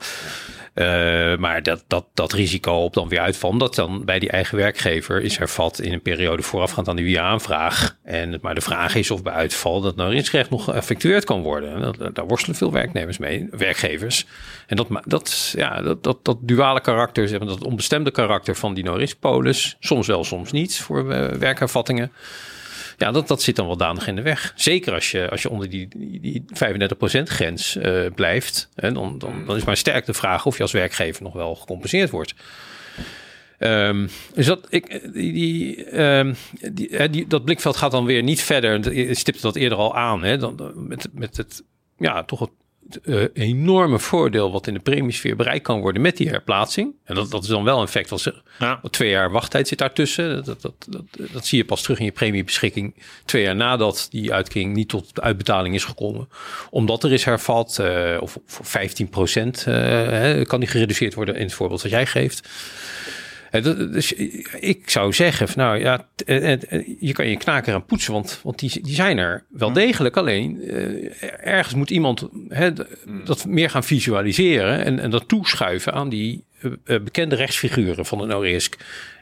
Eh, maar dat, dat, dat risico op dan weer uitvallen, dat dan bij die eigen werkgever is hervat in een periode voorafgaand aan die WIA-aanvraag. En, maar de vraag is of bij uitval dat nou recht nog geëffectueerd kan worden. Daar worstelen veel werknemers mee, werkgevers. En dat, dat, ja, dat, dat, dat duale karakter, zeg maar, dat onbestemde karakter van die no-risk-polis, soms wel, soms niet voor eh, werkhervattingen. Ja, dat, dat zit dan wel danig in de weg. Zeker als je, als je onder die, die, die 35% grens eh, blijft. Hè, dan, dan, dan is maar sterk de vraag of je als werkgever nog wel gecompenseerd wordt. Ehm, dus dat, ik, die, die, ehm, die, dat blikveld gaat dan weer niet verder. Je stipte dat eerder al aan. Hè, dan met, met het, ja, toch het eh, enorme voordeel wat in de premiesfeer bereikt kan worden met die herplaatsing. En dat, dat is dan wel een effect. Als er Ja. twee jaar wachttijd zit daartussen. Dat, dat, dat, dat, zie je pas terug in je premiebeschikking. Twee jaar nadat die uitkering niet tot de uitbetaling is gekomen. Omdat er is hervat. eh, of voor 15 procent kan die gereduceerd worden in het voorbeeld dat jij geeft. Eh, Dus ik zou zeggen, van, nou ja, eh, eh, je kan je knaker aan poetsen, want, want die, die zijn er wel degelijk. Alleen eh, ergens moet iemand hè, d- dat meer gaan visualiseren en, en dat toeschuiven aan die eh, eh, bekende rechtsfiguren van de no-risk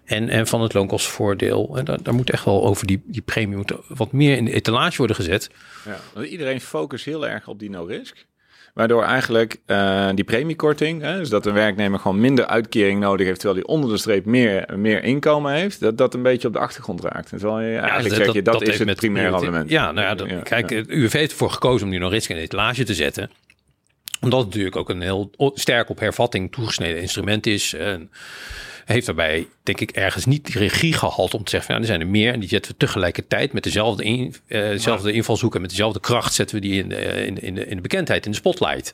en, en van het loonkostenvoordeel. En daar, daar moet echt wel over die, die premie moet wat meer in de etalage worden gezet. Ja, want iedereen focust heel erg op die no-risk. Waardoor eigenlijk eh, die premiekorting, hè, dus dat een werknemer gewoon minder uitkering nodig heeft, terwijl hij onder de streep meer, meer inkomen heeft, dat dat een beetje op de achtergrond raakt. En terwijl je eigenlijk zeg je, dat, is het prioriteit- abonnement. Ja, nou ja, dat- Ja, kijk, het UWV heeft ervoor gekozen om die nog risk in de etalage te zetten. Omdat het natuurlijk ook een heel sterk op hervatting toegesneden instrument is. En heeft daarbij, denk ik, ergens niet die regie gehad om te zeggen, van, er zijn er meer en die zetten we tegelijkertijd met dezelfde, in, eh, dezelfde invalshoek en met dezelfde kracht zetten we die in de, in, in, de, bekendheid, in de spotlight.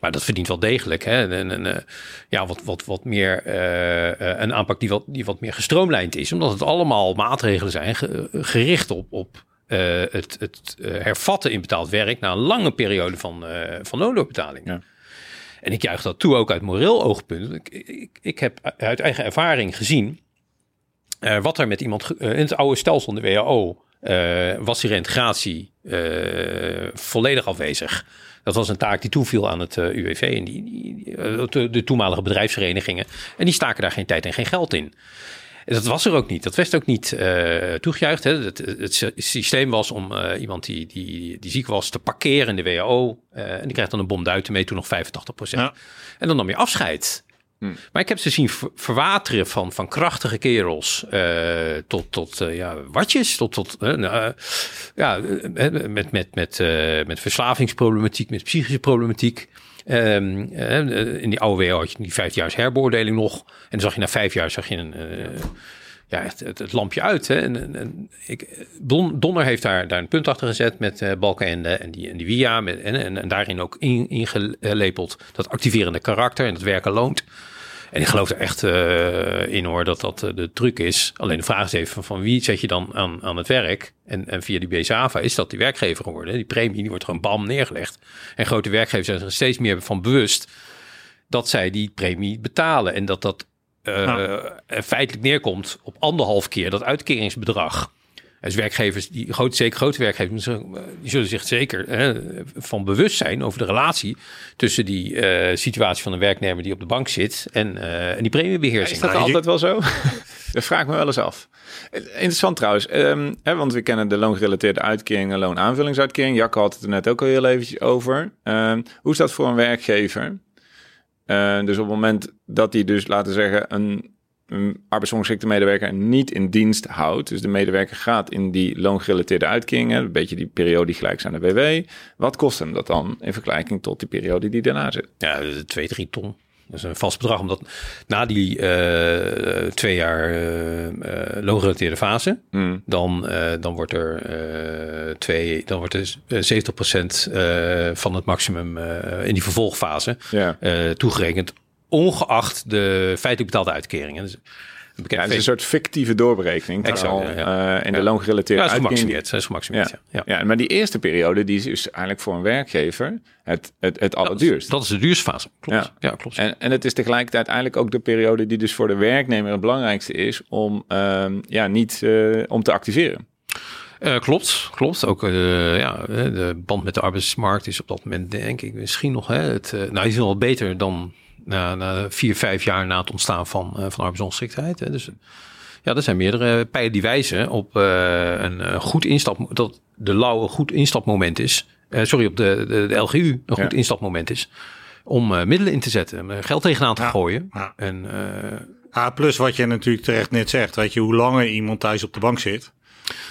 Maar dat verdient wel degelijk. Hè? Uh, ja, wat, wat, wat meer uh, een aanpak die wat, die wat meer gestroomlijnd is. Omdat het allemaal maatregelen zijn gericht op, op het, het hervatten in betaald werk na een lange periode van, van noodloorbetaling. Ja. En ik juich dat toe ook uit moreel oogpunt. Ik, ik, ik heb uit eigen ervaring gezien wat er met iemand in het oude stelsel, de WHO, was die reintegratie volledig afwezig. Dat was een taak die toeviel aan het eh, UWV en die, uh, de, toenmalige bedrijfsverenigingen. En die staken daar geen tijd en geen geld in. En dat was er ook niet. Dat werd ook niet uh, toegejuicht. Hè. Het, het, systeem was om iemand die, die, die ziek was te parkeren in de WHO. en die krijgt dan een bom duiten mee, toen nog 85 Ja. En dan nam je afscheid. Hm. Maar ik heb ze zien verwateren van, van krachtige kerels uh, tot, tot uh, ja, watjes, tot, tot uh, ja, met, met, met, met verslavingsproblematiek, met psychische problematiek. Um, in die oude WO had je die vijfjaars herbeoordeling nog. En dan zag je na vijf jaar zag je een, ja, het, het, lampje uit. Hè. En, ik, Don, Donner heeft daar, daar een punt achter gezet met uh, Balkenende en die, en die VIA. Met, en, en, daarin ook ingelepeld dat activerende karakter en het werken loont. En ik geloof er echt uh, in hoor dat dat uh, de truc is. Alleen de vraag is even van wie zet je dan aan, aan het werk? En, en via die BSAVA is dat die werkgever geworden. Die premie die wordt gewoon bam neergelegd. En grote werkgevers zijn er steeds meer van bewust dat zij die premie betalen. En dat dat uh, feitelijk neerkomt op anderhalf keer dat uitkeringsbedrag. Dus werkgevers, die groot, zeker grote werkgevers, die zullen zich zeker hè, van bewust zijn over de relatie tussen die uh, situatie van een werknemer die op de bank zit en, uh, en die premiebeheersing. is dat altijd wel zo? dat vraag ik me wel eens af. Interessant trouwens, um, hè, want we kennen de loongerelateerde uitkering en loonaanvullingsuitkering. Jacco had het er net ook al heel eventjes over. Um, hoe is dat voor een werkgever? Uh, dus op het moment dat hij dus, laten we zeggen, een, een arbeidsongeschikte niet in dienst houdt. Dus de medewerker gaat in die loongerelateerde uitkeringen, een beetje die periode die gelijk zijn aan de WW. Wat kost hem dat dan in vergelijking tot die periode die daarna zit? Ja, twee, drie ton. Dat is een vast bedrag, omdat na die uh, twee jaar uh, loongerelateerde fase, mm. dan, dan wordt er twee, dan wordt er 70% van het maximum in die vervolgfase yeah. toegerekend, ongeacht de feitelijk betaalde uitkeringen. Dus, ja, het is een soort fictieve doorberekening. Exact, ja, uh, in de loongerelateerde ja, gemaximeerd. is gemaximeerd, ja. Ja. ja. maar die eerste periode die is dus eigenlijk voor een werkgever het, het, het allerduurst. Dat is, de duurste fase, klopt. Ja, klopt. En, en het is tegelijkertijd eigenlijk ook de periode die dus voor de werknemer het belangrijkste is om, uh, ja, niet uh, om te activeren. Uh, klopt, klopt. Ook uh, ja, de band met de arbeidsmarkt is op dat moment denk ik misschien nog... Hè, het, uh, nou, is wel beter dan na, na vier, vijf jaar na het ontstaan van, uh, van arbeidsongeschiktheid. Dus ja, er zijn meerdere pijlen die wijzen op uh, een goed instap, dat de lauwe goed instapmoment is. Sorry, op de, de, de, LGU een goed instapmoment is. Om middelen in te zetten, geld tegenaan te gooien. Ja. En, ah, plus wat je natuurlijk terecht net zegt, weet je, hoe langer iemand thuis op de bank zit,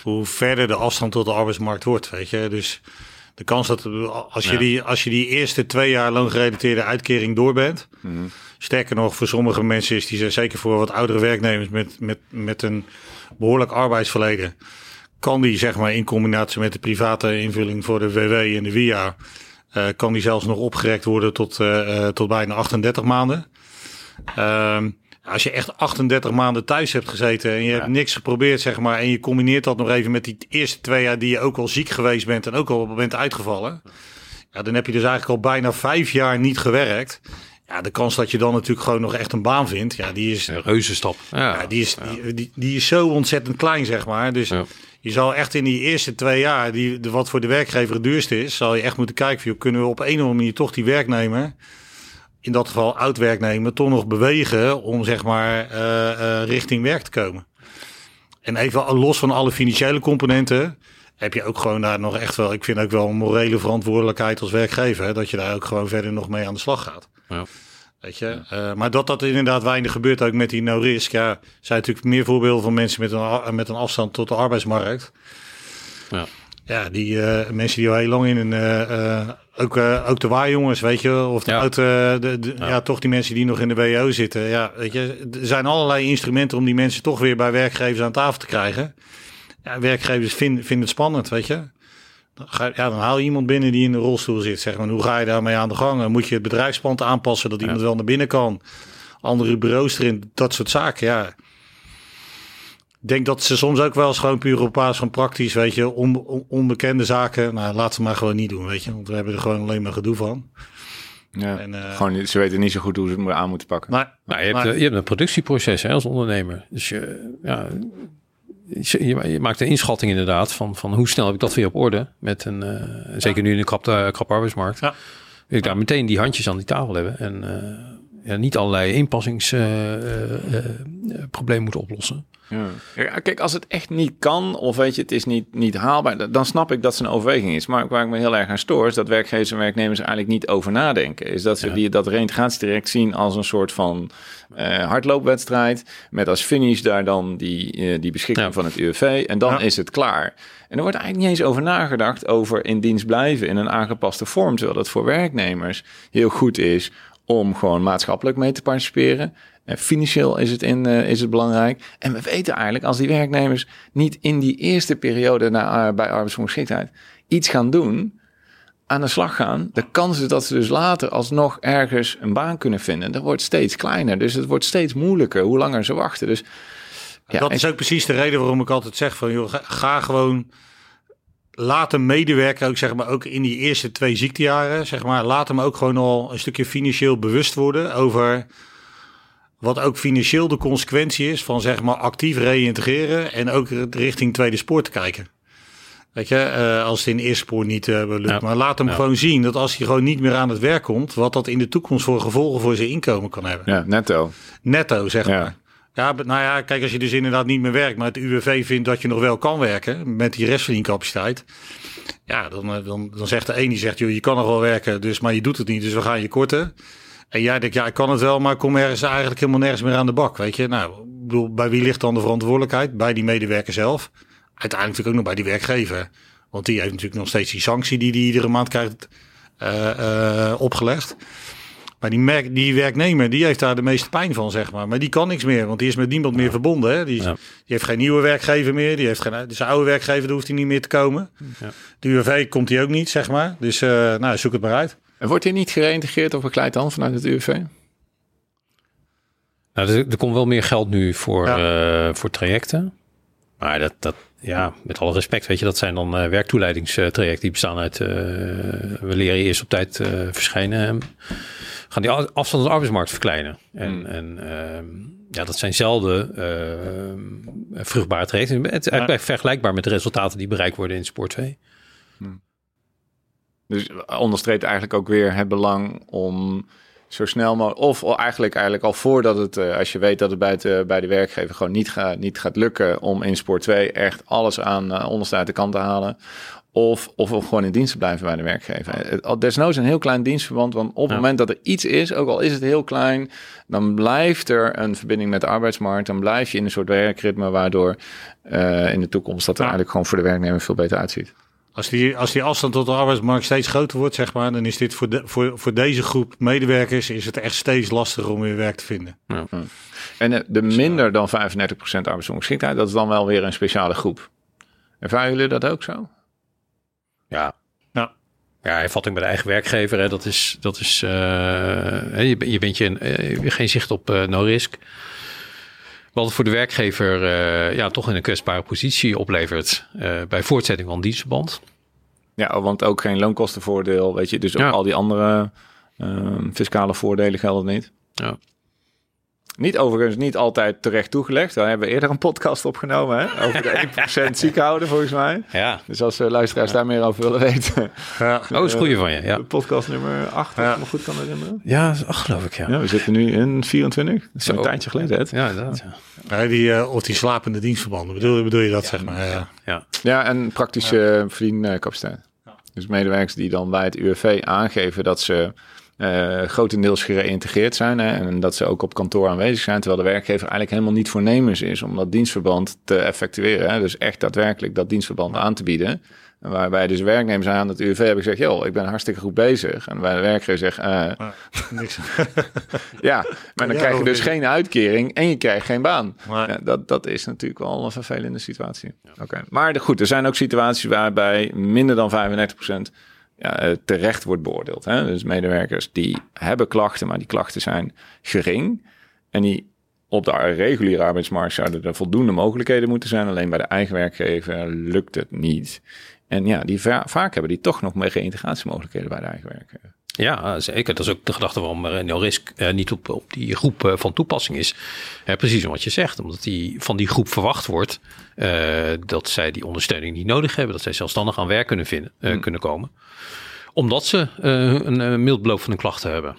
hoe verder de afstand tot de arbeidsmarkt wordt, weet je. Dus de kans dat als je, die, als je die eerste twee jaar loongerelateerde uitkering door bent. Mhm. Sterker nog, voor sommige mensen is die zeker voor wat oudere werknemers met, met, met een behoorlijk arbeidsverleden. Kan die zeg maar in combinatie met de private invulling voor de WW en de WIA. Uh, kan die zelfs nog opgerekt worden tot, uh, tot bijna 38 maanden. Uh, als je echt 38 maanden thuis hebt gezeten en je hebt niks geprobeerd, zeg maar, en je combineert dat nog even met die eerste twee jaar die je ook al ziek geweest bent en ook al bent uitgevallen, ja, dan heb je dus eigenlijk al bijna vijf jaar niet gewerkt. Ja, de kans dat je dan natuurlijk gewoon nog echt een baan vindt, ja, die is... Een reuzenstap. Ja, ja die, is, die, die, die, is zo ontzettend klein, zeg maar. Dus je zal echt in die eerste twee jaar, die, wat voor de werkgever het duurste is, zal je echt moeten kijken, of kunnen we op een of andere manier toch die werknemer in dat geval oud werknemer toch nog bewegen om zeg maar uh, uh, richting werk te komen. En even los van alle financiële componenten heb je ook gewoon daar nog echt wel, ik vind ook wel een morele verantwoordelijkheid als werkgever, hè, dat je daar ook gewoon verder nog mee aan de slag gaat. Ja. Weet je? Uh, maar dat dat inderdaad weinig gebeurt ook met die no-risk. Ja, zijn natuurlijk meer voorbeelden van mensen met een, met een afstand tot de arbeidsmarkt. Ja. Ja, die uh, mensen die al heel lang in een uh, ook, uh, ook de waarjongens, weet je, of de, ja. de, de ja. ja. toch die mensen die nog in de WO zitten. Ja, weet je, er zijn allerlei instrumenten om die mensen toch weer bij werkgevers aan tafel te krijgen. Ja, werkgevers vinden, vinden het spannend, weet je. Dan, ga, ja, dan haal je iemand binnen die in de rolstoel zit. Zeg maar. Hoe ga je daarmee aan de gang? Moet je het bedrijfspand aanpassen dat iemand wel naar binnen kan? Andere bureaus erin, dat soort zaken. Ja. Ik denk dat ze soms ook wel eens gewoon puur op basis van praktisch, weet je, on, onbekende zaken. Nou, laat ze maar gewoon niet doen, weet je. Want we hebben er gewoon alleen maar gedoe van. Ja, en, uh, gewoon, ze weten niet zo goed hoe ze het aan moeten pakken. Maar, nou, je, hebt, je hebt een productieproces hè, als ondernemer. Dus je, ja, je, je, maakt een inschatting inderdaad van, van hoe snel heb ik dat weer op orde. Met een, uh, zeker nu in een krap, uh, krap arbeidsmarkt. Ja. Wil ik daar meteen die handjes aan die tafel hebben. En ja, niet allerlei inpassingsproblemen moeten oplossen. Ja. ja. kijk, als het echt niet kan, of weet je, het is niet, niet haalbaar, dan snap ik dat ze een overweging is. Maar waar ik me heel erg aan stoor, is dat werkgevers en werknemers eigenlijk niet over nadenken. Is dat ze die, dat reintegratietraject zien als een soort van uh, hardloopwedstrijd, met als finish daar dan die, uh, die beschikking van het UWV, en dan is het klaar. En er wordt eigenlijk niet eens over nagedacht over in dienst blijven in een aangepaste vorm, terwijl dat voor werknemers heel goed is om gewoon maatschappelijk mee te participeren. En financieel is het, in, uh, is het belangrijk. En we weten eigenlijk, als die werknemers niet in die eerste periode na, uh, bij arbeidsongeschiktheid iets gaan doen, aan de slag gaan, de kans is dat ze dus later alsnog ergens een baan kunnen vinden, dat wordt steeds kleiner. Dus het wordt steeds moeilijker hoe langer ze wachten. Dus, ja, dat is ook precies de reden waarom ik altijd zeg van, joh, ga, gewoon laat hem medewerken, ook, zeg maar, ook in die eerste twee ziektejaren. Zeg maar, laat hem ook gewoon al een stukje financieel bewust worden over wat ook financieel de consequentie is van zeg maar actief reïntegreren en ook richting tweede spoor te kijken. Weet je, uh, als het in eerste spoor niet uh, lukt. Maar laat hem gewoon zien dat als hij gewoon niet meer aan het werk komt, wat dat in de toekomst voor gevolgen voor zijn inkomen kan hebben. Ja, netto. Netto, zeg maar. Ja, nou ja, kijk, als je dus inderdaad niet meer werkt, maar het UWV vindt dat je nog wel kan werken met die restverdiencapaciteit. Ja, dan, eh, dan, dan zegt de een die zegt, joh, je kan nog wel werken, dus, maar je doet het niet, dus we gaan je korten. En jij denkt, ja, ik kan het wel, maar ik kom ergens eigenlijk helemaal nergens meer aan de bak, weet je. Nou, bedoel, bij wie ligt dan de verantwoordelijkheid? Bij die medewerker zelf. Uiteindelijk natuurlijk ook nog bij die werkgever. Want die heeft natuurlijk nog steeds die sanctie die die iedere maand krijgt uh, uh, opgelegd. Maar die, merk, die werknemer, die heeft daar de meeste pijn van, zeg maar. Maar die kan niks meer, want die is met niemand meer verbonden. Hè? Die, ja. die, heeft geen nieuwe werkgever meer. Die heeft geen, dus oude werkgever, daar hoeft hij niet meer te komen. Ja. De UWV komt hij ook niet, zeg maar. Dus uh, nou, zoek het maar uit. En wordt hij niet gereïntegreerd of begeleid dan vanuit het UWV? Nou, er, er komt wel meer geld nu voor, ja. uh, voor trajecten. Maar dat, dat, ja, met alle respect, weet je, dat zijn dan uh, werktoeleidingstrajecten die bestaan uit, uh, we leren eerst op tijd verschijnen gaan die afstand van de arbeidsmarkt verkleinen. En, hmm. en uh, ja, dat zijn zelden uh, vruchtbare trajecten. Het is eigenlijk ja. vergelijkbaar met de resultaten die bereikt worden in Sport 2. Dus onderstreept eigenlijk ook weer het belang om zo snel mogelijk, of eigenlijk, eigenlijk al voordat het, uh, als je weet dat het bij, het, bij de werkgever gewoon niet, gaat niet gaat lukken om in Sport 2 echt alles aan onderste uit de kant te halen. Of, of, of gewoon in dienst te blijven bij de werkgever. Desnoods een heel klein dienstverband. Want op het ja. moment dat er iets is, ook al is het heel klein, dan blijft er een verbinding met de arbeidsmarkt. Dan blijf je in een soort werkritme, waardoor uh, in de toekomst dat er ja. eigenlijk gewoon voor de werknemer veel beter uitziet. Als die, als die afstand tot de arbeidsmarkt steeds groter wordt, zeg maar, dan is dit voor, de, voor, voor deze groep medewerkers is het echt steeds lastiger om weer werk te vinden. Ja. En de minder dan 35% arbeidsongeschiktheid, dat is dan wel weer een speciale groep. Ervaren jullie dat ook zo? Ja. Ja. Ja, ervatting bij de eigen werkgever, hè, dat is, dat is uh, je, je bent je, uh, geen zicht op uh, no risk. Wat voor de werkgever uh, ja, toch in een kwetsbare positie oplevert bij voortzetting van dienstverband. Ja, want ook geen loonkostenvoordeel, weet je. Dus ook ja. al die andere fiscale voordelen gelden niet. Ja. Niet overigens niet altijd terecht toegelegd. We hebben eerder een podcast opgenomen hè? over de 1% ziek houden volgens mij. Ja. Dus als uh, luisteraars ja. daar meer over willen weten. Ja. Oh, is goeie van je. Ja. Podcast nummer 8, als ik me goed kan herinneren. Ja, ach, geloof ik ja. ja. We zitten nu in 24. Dat is een tijdje geleden. Hè? Ja, inderdaad. Ja. Ja. die, uh, of die slapende dienstverbanden, bedoel, bedoel je dat zeg maar? Ja, ja. ja en praktische verdiencapaciteit. Dus medewerkers die dan bij het UWV aangeven dat ze uh, grotendeels gereïntegreerd zijn hè, en dat ze ook op kantoor aanwezig zijn, terwijl de werkgever eigenlijk helemaal niet voornemens is om dat dienstverband te effectueren. Hè, dus echt daadwerkelijk dat dienstverband aan te bieden. Waarbij dus werknemers aan het UWV hebben gezegd, joh, ik ben hartstikke goed bezig. En bij de werkgever zegt, eh, Ah, niks. ja, maar dan Ja, krijg je hoe dus geen uitkering en je krijgt geen baan. Maar- Ja, dat, dat is natuurlijk wel een vervelende situatie. Oké, Maar de- goed, er zijn ook situaties waarbij minder dan 35% ja, eh, terecht wordt beoordeeld. Hè? Dus medewerkers die hebben klachten, maar die klachten zijn gering. En die op de reguliere arbeidsmarkt zouden er voldoende mogelijkheden moeten zijn. Alleen bij de eigen werkgever lukt het niet. En ja, die va- vaak hebben die toch nog meer reïntegratiemogelijkheden bij de eigen werkgever. Ja, zeker. Dat is ook de gedachte waarom René Risk eh, niet op, op die groep eh, van toepassing is. Eh, precies om wat je zegt. Omdat die, van die groep verwacht wordt eh, dat zij die ondersteuning niet nodig hebben. Dat zij zelfstandig aan werk kunnen, vinden, eh, kunnen komen. Omdat ze eh, een, een mild beloop van hun klachten hebben.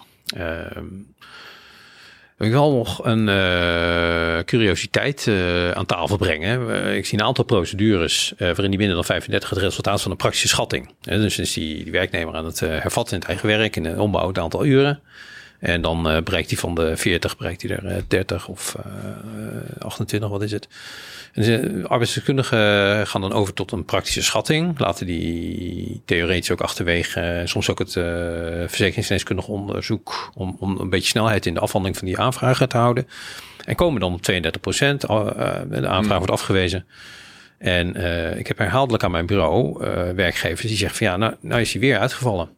Ik wil nog een eh, curiositeit eh, aan tafel brengen. Eh, ik zie een aantal procedures waarin die binnen dan 35 het resultaat van een praktische schatting. Dus is die, die werknemer aan het hervatten in het eigen werk, in de ombouw, het aantal uren. En dan eh, bereikt hij van de 40, bereikt hij er eh, 30 of eh, 28, wat is het? En de arbeidsdeskundigen gaan dan over tot een praktische schatting. Laten die theoretisch ook achterwege, eh, soms ook het eh verzekeringsgeneeskundig onderzoek, om, om een beetje snelheid in de afhandeling van die aanvragen te houden. En komen dan op 32 procent. de aanvraag wordt afgewezen. En eh, ik heb herhaaldelijk aan mijn bureau eh, werkgevers die zeggen van ja, nou, nou is hij weer uitgevallen.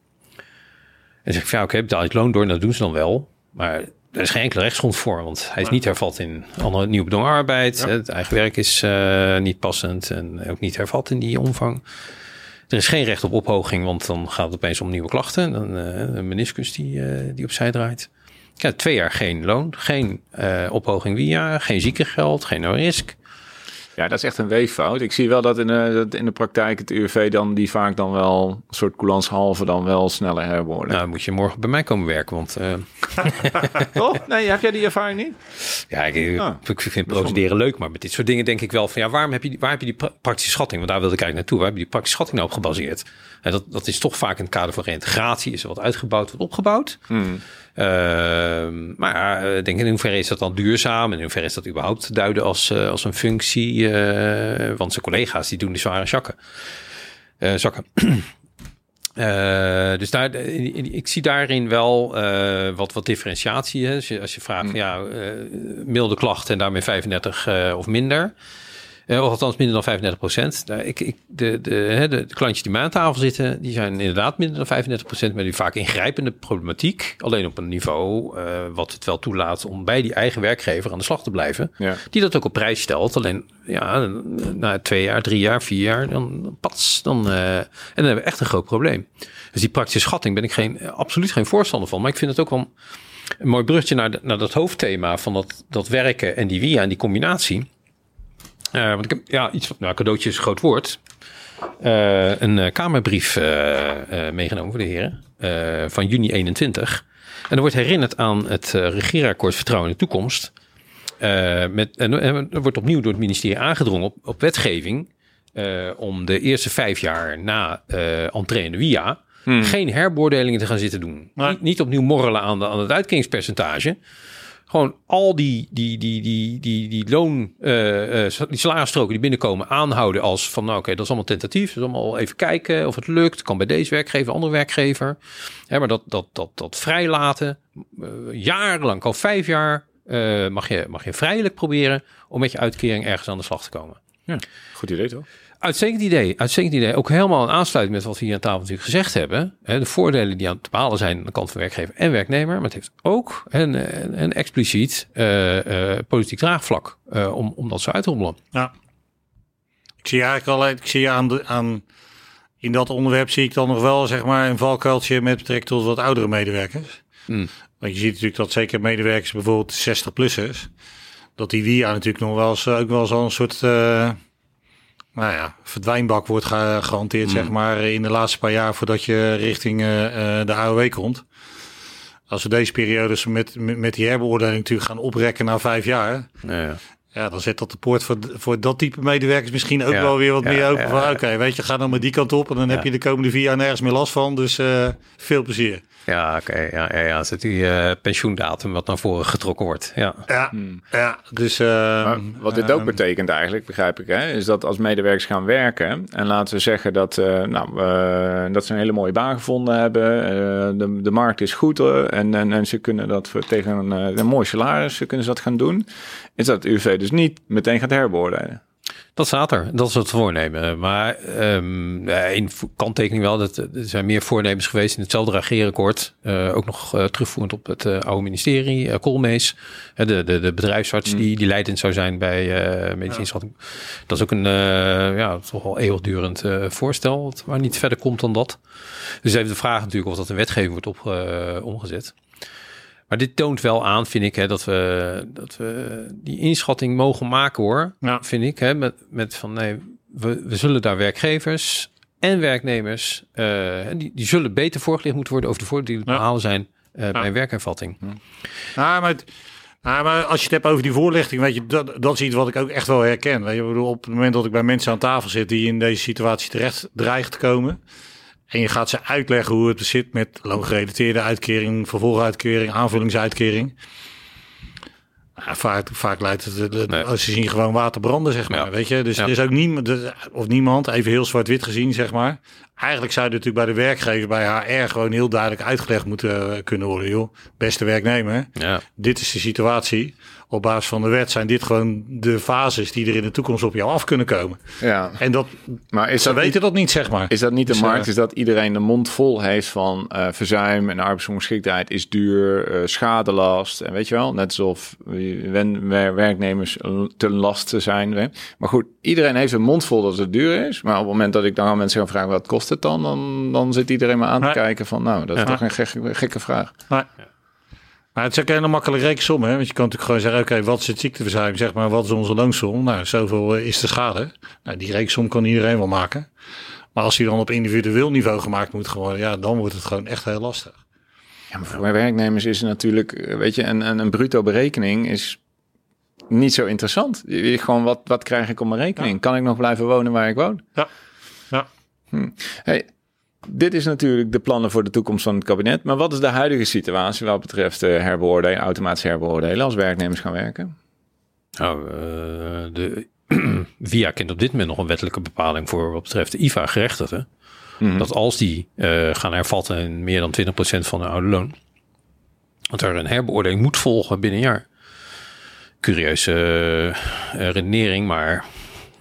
En dan zeg ik ja, oké, betaal je het loon door, en dat doen ze dan wel. Maar er is geen enkele rechtsgrond voor, want hij is niet hervat in andere nieuwe bedongen arbeid. Het eigen werk is eh, niet passend en ook niet hervat in die omvang. Er is geen recht op ophoging, want dan gaat het opeens om nieuwe klachten. Dan eh, een meniscus die, eh, die opzij draait. Ja, twee jaar geen loon, geen ophoging via, geen ziekengeld, geen no-risk. Ja, dat is echt een weeffout. Ik zie wel dat in de, dat in de praktijk het UWV dan die vaak dan wel een soort coulanshalve dan wel sneller herbeoordeelt. Nou, dan moet je morgen bij mij komen werken, want eh, Oh, nee, heb jij die ervaring niet? Ja, ik, Ah. ik vind procederen leuk, maar met dit soort dingen denk ik wel van ja, waarom heb je, die- waar heb je die pra- praktische schatting? Want daar wilde ik eigenlijk naartoe. Waar heb je die praktische schatting nou op gebaseerd? En dat, dat is toch vaak in het kader van reintegratie. Is er wat uitgebouwd, wat opgebouwd? Ehm, maar ik denk in hoeverre is dat dan duurzaam? En in hoeverre is dat überhaupt te duiden als, eh, als een functie? Eh, want zijn collega's die doen die zware zakken. Eh, zakken. Eh, dus daar, ik zie daarin wel eh, wat, wat differentiatie. Hè. Als, je, als je vraagt, van, ja, eh, milde klachten en daarmee 35 eh, of minder. Eh, of althans minder dan 35 procent. Ik, ik, de, de, hè, de, de klantjes die mij aan tafel zitten, die zijn inderdaad minder dan 35 procent. Maar die vaak ingrijpende problematiek. Alleen op een niveau eh, wat het wel toelaat om bij die eigen werkgever aan de slag te blijven. Ja. Die dat ook op prijs stelt. Alleen ja, na twee jaar, drie jaar, vier jaar, dan pats. Dan, eh, en dan hebben we echt een groot probleem. Dus die praktische schatting ben ik geen, absoluut geen voorstander van. Maar ik vind het ook wel een mooi brugje naar, de- naar dat hoofdthema van dat, dat werken en die via en die combinatie. Eh, want ik heb ja, iets van, nou, cadeautje is een groot woord. Eh, een eh, kamerbrief meegenomen voor de heren van juni 21. En er wordt herinnerd aan het regeerakkoord Vertrouwen in de Toekomst. Met, en en er wordt opnieuw door het ministerie aangedrongen op, op wetgeving om de eerste vijf jaar na entree in de WIA geen herbeoordelingen te gaan zitten doen. Niet opnieuw morrelen aan, de, aan het uitkeringspercentage. Gewoon al die, die, die, die, die, die loon, eh, eh, die salarisstroken die binnenkomen aanhouden als van nou oké, dat is allemaal tentatief. Dat is allemaal even kijken of het lukt. Kan bij deze werkgever, andere werkgever. Hè, maar dat, dat, dat, dat vrijlaten, eh, jarenlang, al vijf jaar, mag, je, mag je vrijelijk proberen om met je uitkering ergens aan de slag te komen. Goed idee toch? Uitstekend idee, uitstekend idee. Ook helemaal in aansluiting met wat we hier aan tafel natuurlijk gezegd hebben. Hè, de voordelen die aan te behalen zijn aan de kant van werkgever en werknemer. Maar het heeft ook een, een, een expliciet eh, eh, politiek draagvlak eh, om, om dat zo uit te rommelen. Ja. Ik zie eigenlijk al, ik zie aan, de, aan, in dat onderwerp zie ik dan nog wel zeg maar een valkuiltje met betrekking tot wat oudere medewerkers. Hmm. Want je ziet natuurlijk dat zeker medewerkers bijvoorbeeld 60-plussers, dat die via natuurlijk nog wel eens, ook wel zo'n soort, eh, nou ja, verdwijnbak wordt ge- gehanteerd zeg maar in de laatste paar jaar voordat je richting eh, eh, de AOW komt. Als we deze periodes met, met, met die herbeoordeling natuurlijk gaan oprekken naar vijf jaar, ja, dan zet dat de poort voor, voor dat type medewerkers misschien ook Ja, wel weer wat ja, meer open. ja, van, ja. Oké, weet je, ga dan maar die kant op en dan heb je de komende vier jaar nergens meer last van. Dus eh, veel plezier. Ja, oké. ja, ja, ja. Zit die uh, pensioendatum wat naar voren getrokken wordt. Ja, ja, hmm. ja dus... Uh, maar wat dit ook betekent eigenlijk, begrijp ik, hè, is dat als medewerkers gaan werken... en laten we zeggen dat, uh, nou, dat ze een hele mooie baan gevonden hebben... de, de markt is goed en, en, en ze kunnen dat voor, tegen een, een mooi salaris kunnen ze dat gaan doen... is dat het UV dus niet meteen gaat herbeoordelen. Dat staat er. Dat is het voornemen. Maar um, een kanttekening wel. Dat, er zijn meer voornemens geweest in hetzelfde regeerakkoord. Uh, ook nog uh, terugvoerend op het uh, oude ministerie. Koolmees, de, de, de bedrijfsarts mm. die, die leidend zou zijn bij medische ja. Dat is ook een ja, toch wel eeuwigdurend voorstel. Waar niet verder komt dan dat. Dus even de vraag natuurlijk of dat in wetgeving wordt op, omgezet. Maar dit toont wel aan, vind ik, hè, dat, we, dat we die inschatting mogen maken hoor. Ja. Vind ik. Hè, met, met van nee, we, we zullen daar werkgevers en werknemers, uh, die, die zullen beter voorgelicht moeten worden over de voordelen die behalen zijn uh, bij werkervatting. Ja. Nou, maar, nou, maar als je het hebt over die voorlichting, weet je, dat, dat is iets wat ik ook echt wel herken. Weet je, bedoel, op het moment dat ik bij mensen aan tafel zit die in deze situatie terecht dreigen te komen, en je gaat ze uitleggen hoe het zit met loongerelateerde uitkering, vervolguitkering, aanvullingsuitkering. Ja, vaak, vaak leidt het, nee. als ze zien gewoon water branden, zeg maar. Weet je, dus er is ook niemand, of niemand, even heel zwart-wit gezien, zeg maar. Eigenlijk zou het natuurlijk bij de werkgever, bij HR, gewoon heel duidelijk uitgelegd moeten eh, kunnen worden. Joh, beste werknemer, ja. dit is de situatie op basis van de wet zijn dit gewoon de fases die er in de toekomst op jou af kunnen komen. Ja. En dat, maar is ze dat weten dat niet, zeg maar. Is dat niet de dus, markt? Uh, is dat iedereen de mond vol heeft van uh, verzuim en arbeidsongeschiktheid is duur, uh, schadelast en weet je wel, net alsof werknemers te last zijn. Maar goed, iedereen heeft een mond vol dat het duur is. Maar op het moment dat ik dan aan mensen ga vragen wat kost het dan, dan, dan zit iedereen maar aan te kijken van nou, dat is toch een gekke, gekke vraag. Maar het is ook een hele makkelijke rekensom, hè? Want je kan natuurlijk gewoon zeggen, oké, wat is het ziekteverzuim? Zeg maar, wat is onze loonsom? Nou, zoveel eh, is de schade. Nou, die rekensom kan iedereen wel maken. Maar als die dan op individueel niveau gemaakt moet worden, ja, dan wordt het gewoon echt heel lastig. Ja, maar voor werknemers is het natuurlijk, eh, weet je, een, een, een bruto berekening is niet zo interessant. Je, gewoon, wat, wat krijg ik op mijn rekening? Kan ik nog blijven wonen waar ik woon? Ja. Hm. Hey, dit is natuurlijk de plannen voor de toekomst van het kabinet. Maar wat is de huidige situatie wat betreft uh, herbeoordelen, automatisch herbeoordelen als werknemers gaan werken? Nou, uh, de VIA kent op dit moment nog een wettelijke bepaling voor wat betreft de IVA-gerechtigden. Mm Dat als die uh, gaan hervatten in meer dan 20% van de oude loon, dat er een herbeoordeling moet volgen binnen een jaar. Curieuze redenering, maar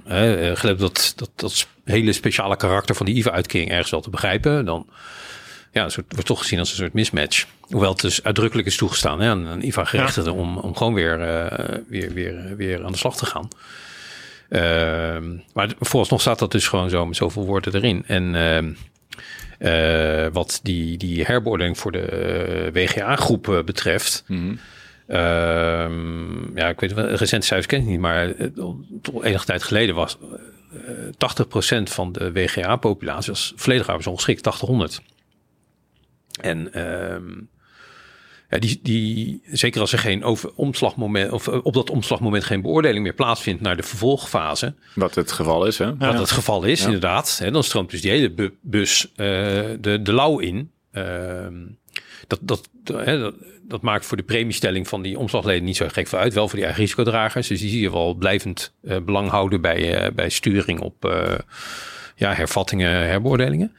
uh, geloof dat, dat, dat hele speciale karakter van die IVA-uitkering ergens wel te begrijpen. Dan ja, het wordt toch gezien als een soort mismatch. Hoewel het dus uitdrukkelijk is toegestaan hè, aan een IVA-gerechtigde om, om gewoon weer, uh, weer, weer, weer aan de slag te gaan. Uh, maar vooralsnog staat dat dus gewoon zo met zoveel woorden erin. En uh, wat die, die herbeoordeling voor de WGA-groep betreft. Mm -hmm. ja, ik weet wel, recente cijfers ken ik niet, maar tot enige tijd geleden was 80% van de WGA-populatie was volledig arbeidsongeschikt, 800. En ehm, ja, die, die, zeker als er geen over omslagmoment, of eh, op dat omslagmoment geen beoordeling meer plaatsvindt naar de vervolgfase. Wat het geval is, hè? Wat het geval is, inderdaad. Hè, dan stroomt dus die hele bus uh, de, de lauw in. Uh, dat, dat, hè, dat, dat, maakt voor de premiestelling van die omslagleden niet zo gek veel uit. Wel voor die eigen risicodragers. Dus die zie je wel blijvend uh, belang houden bij, uh, bij sturing op uh, ja, hervattingen, herbeoordelingen.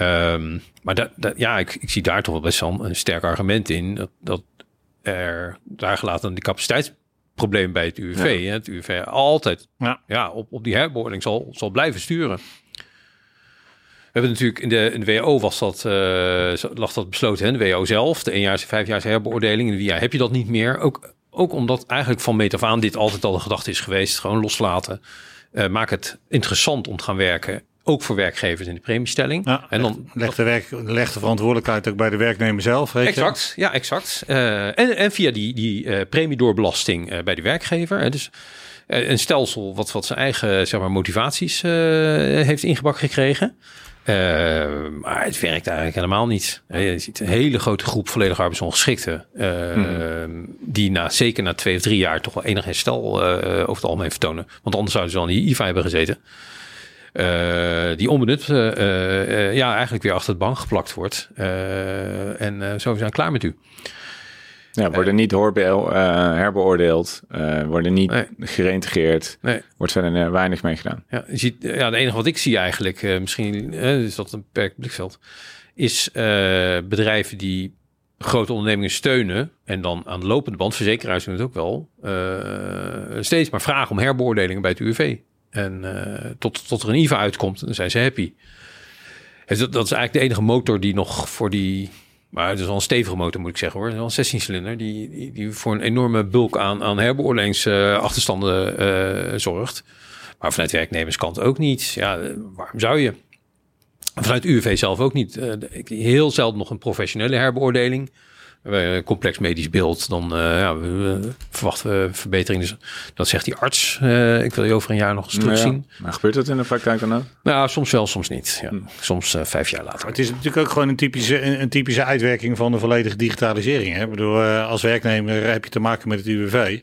Um, maar dat, dat, ja, ik, ik zie daar toch wel best wel een sterk argument in. Dat, dat er daar gelaten die capaciteitsprobleem bij het UWV. Ja. Het UWV altijd ja. Ja, op, op die herbeoordeling zal, zal blijven sturen. We hebben natuurlijk in de, in de WO was dat, uh, lag dat besloten, hè? de WO zelf, de eenjaars en vijfjaars herbeoordeling. In de WIA heb je dat niet meer. Ook, ook omdat eigenlijk van meet af aan dit altijd al de gedachte is geweest. Gewoon loslaten. Uh, maak het interessant om te gaan werken. Ook voor werkgevers in de premiestelling. Ja, en dan legt de, werk, legt de verantwoordelijkheid ook bij de werknemer zelf. Weet exact, je? ja, exact. Uh, en, en via die, die premiedoorbelasting bij de werkgever. Hè, dus een stelsel wat, wat zijn eigen zeg maar, motivaties heeft ingebakken gekregen. Uh, maar het werkt eigenlijk helemaal niet. Je ziet een hele grote groep volledig arbeidsongeschikten. Uh, hmm. Die na, zeker na twee of drie jaar toch wel enig herstel over het algemeen vertonen. Want anders zouden ze al in die IVA hebben gezeten. eh, die onbenut eh, eh, ja, eigenlijk weer achter het bank geplakt wordt. Eh, en eh, zo zijn we klaar met u. Ja, worden niet eh, herbeoordeeld, eh, worden niet Nee. wordt verder eh, weinig mee gedaan. Ja, je ziet, ja, het enige wat ik zie eigenlijk, misschien is dat een beperkt blikveld, is bedrijven die grote ondernemingen steunen en dan aan de lopende band, verzekeraars doen het ook wel, steeds maar vragen om herbeoordelingen bij het UWV. En tot, tot er een IVA uitkomt, dan zijn ze happy. Dus dat, dat is eigenlijk de enige motor die nog voor die, maar het is wel een stevige motor moet ik zeggen hoor, een 16 cilinder, die, die, voor een enorme bulk aan, aan herbeoordelingsachterstanden eh zorgt. Maar vanuit werknemerskant ook niet. Ja, waarom zou je? Vanuit UWV zelf ook niet. Ik- heel zelden nog een professionele herbeoordeling. Complex medisch beeld, dan eh, ja, we, we verwachten we verbetering. Dus dat zegt die arts. eh, ik wil je over een jaar nog eens terugzien. Ja, maar gebeurt dat in de praktijk dan ook? Nou, soms wel, soms niet. Ja. Soms eh, vijf jaar later. Het is natuurlijk ook gewoon een typische, een, een typische uitwerking van de volledige digitalisering. Hè? Ik bedoel, eh, als werknemer heb je te maken met het UWV.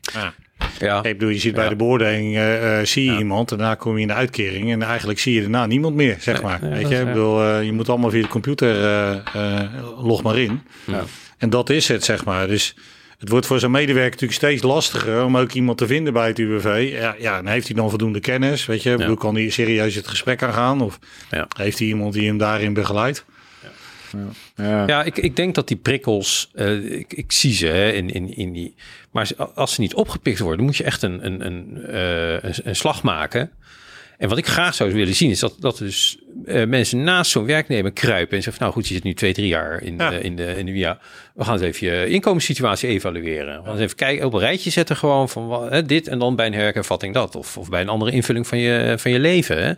Ja. Ja, Ik bedoel, je ziet bij de beoordeling, eh, eh, zie je iemand en daarna kom je in de uitkering. En eigenlijk zie je daarna niemand meer, zeg maar. Weet je, is, ik bedoel, eh, je moet allemaal via de computer, log maar in. Ja. En dat is het, zeg maar. Dus het wordt voor zo'n medewerker natuurlijk steeds lastiger om ook iemand te vinden bij het UWV. Ja, ja en heeft hij dan voldoende kennis? Weet je, ik bedoel, kan hij serieus het gesprek aangaan? Of Ja. heeft hij iemand die hem daarin begeleidt? Ja. Ja, ik, ik denk dat die prikkels, eh, ik, ik zie ze hè, in, in, in die. Maar als ze niet opgepikt worden, moet je echt een, een, een, eh, een, een slag maken. En wat ik graag zou willen zien, is dat, dat dus eh, mensen naast zo'n werknemer kruipen en zeggen: van, Nou goed, je zit nu twee, drie jaar in, Ja. de, in, de, in de via. We gaan eens even je inkomenssituatie evalueren. We gaan eens even kijken, op een rijtje zetten, gewoon van wat, hè, dit en dan bij een herkenvatting dat. Of, of bij een andere invulling van je, van je leven. Hè.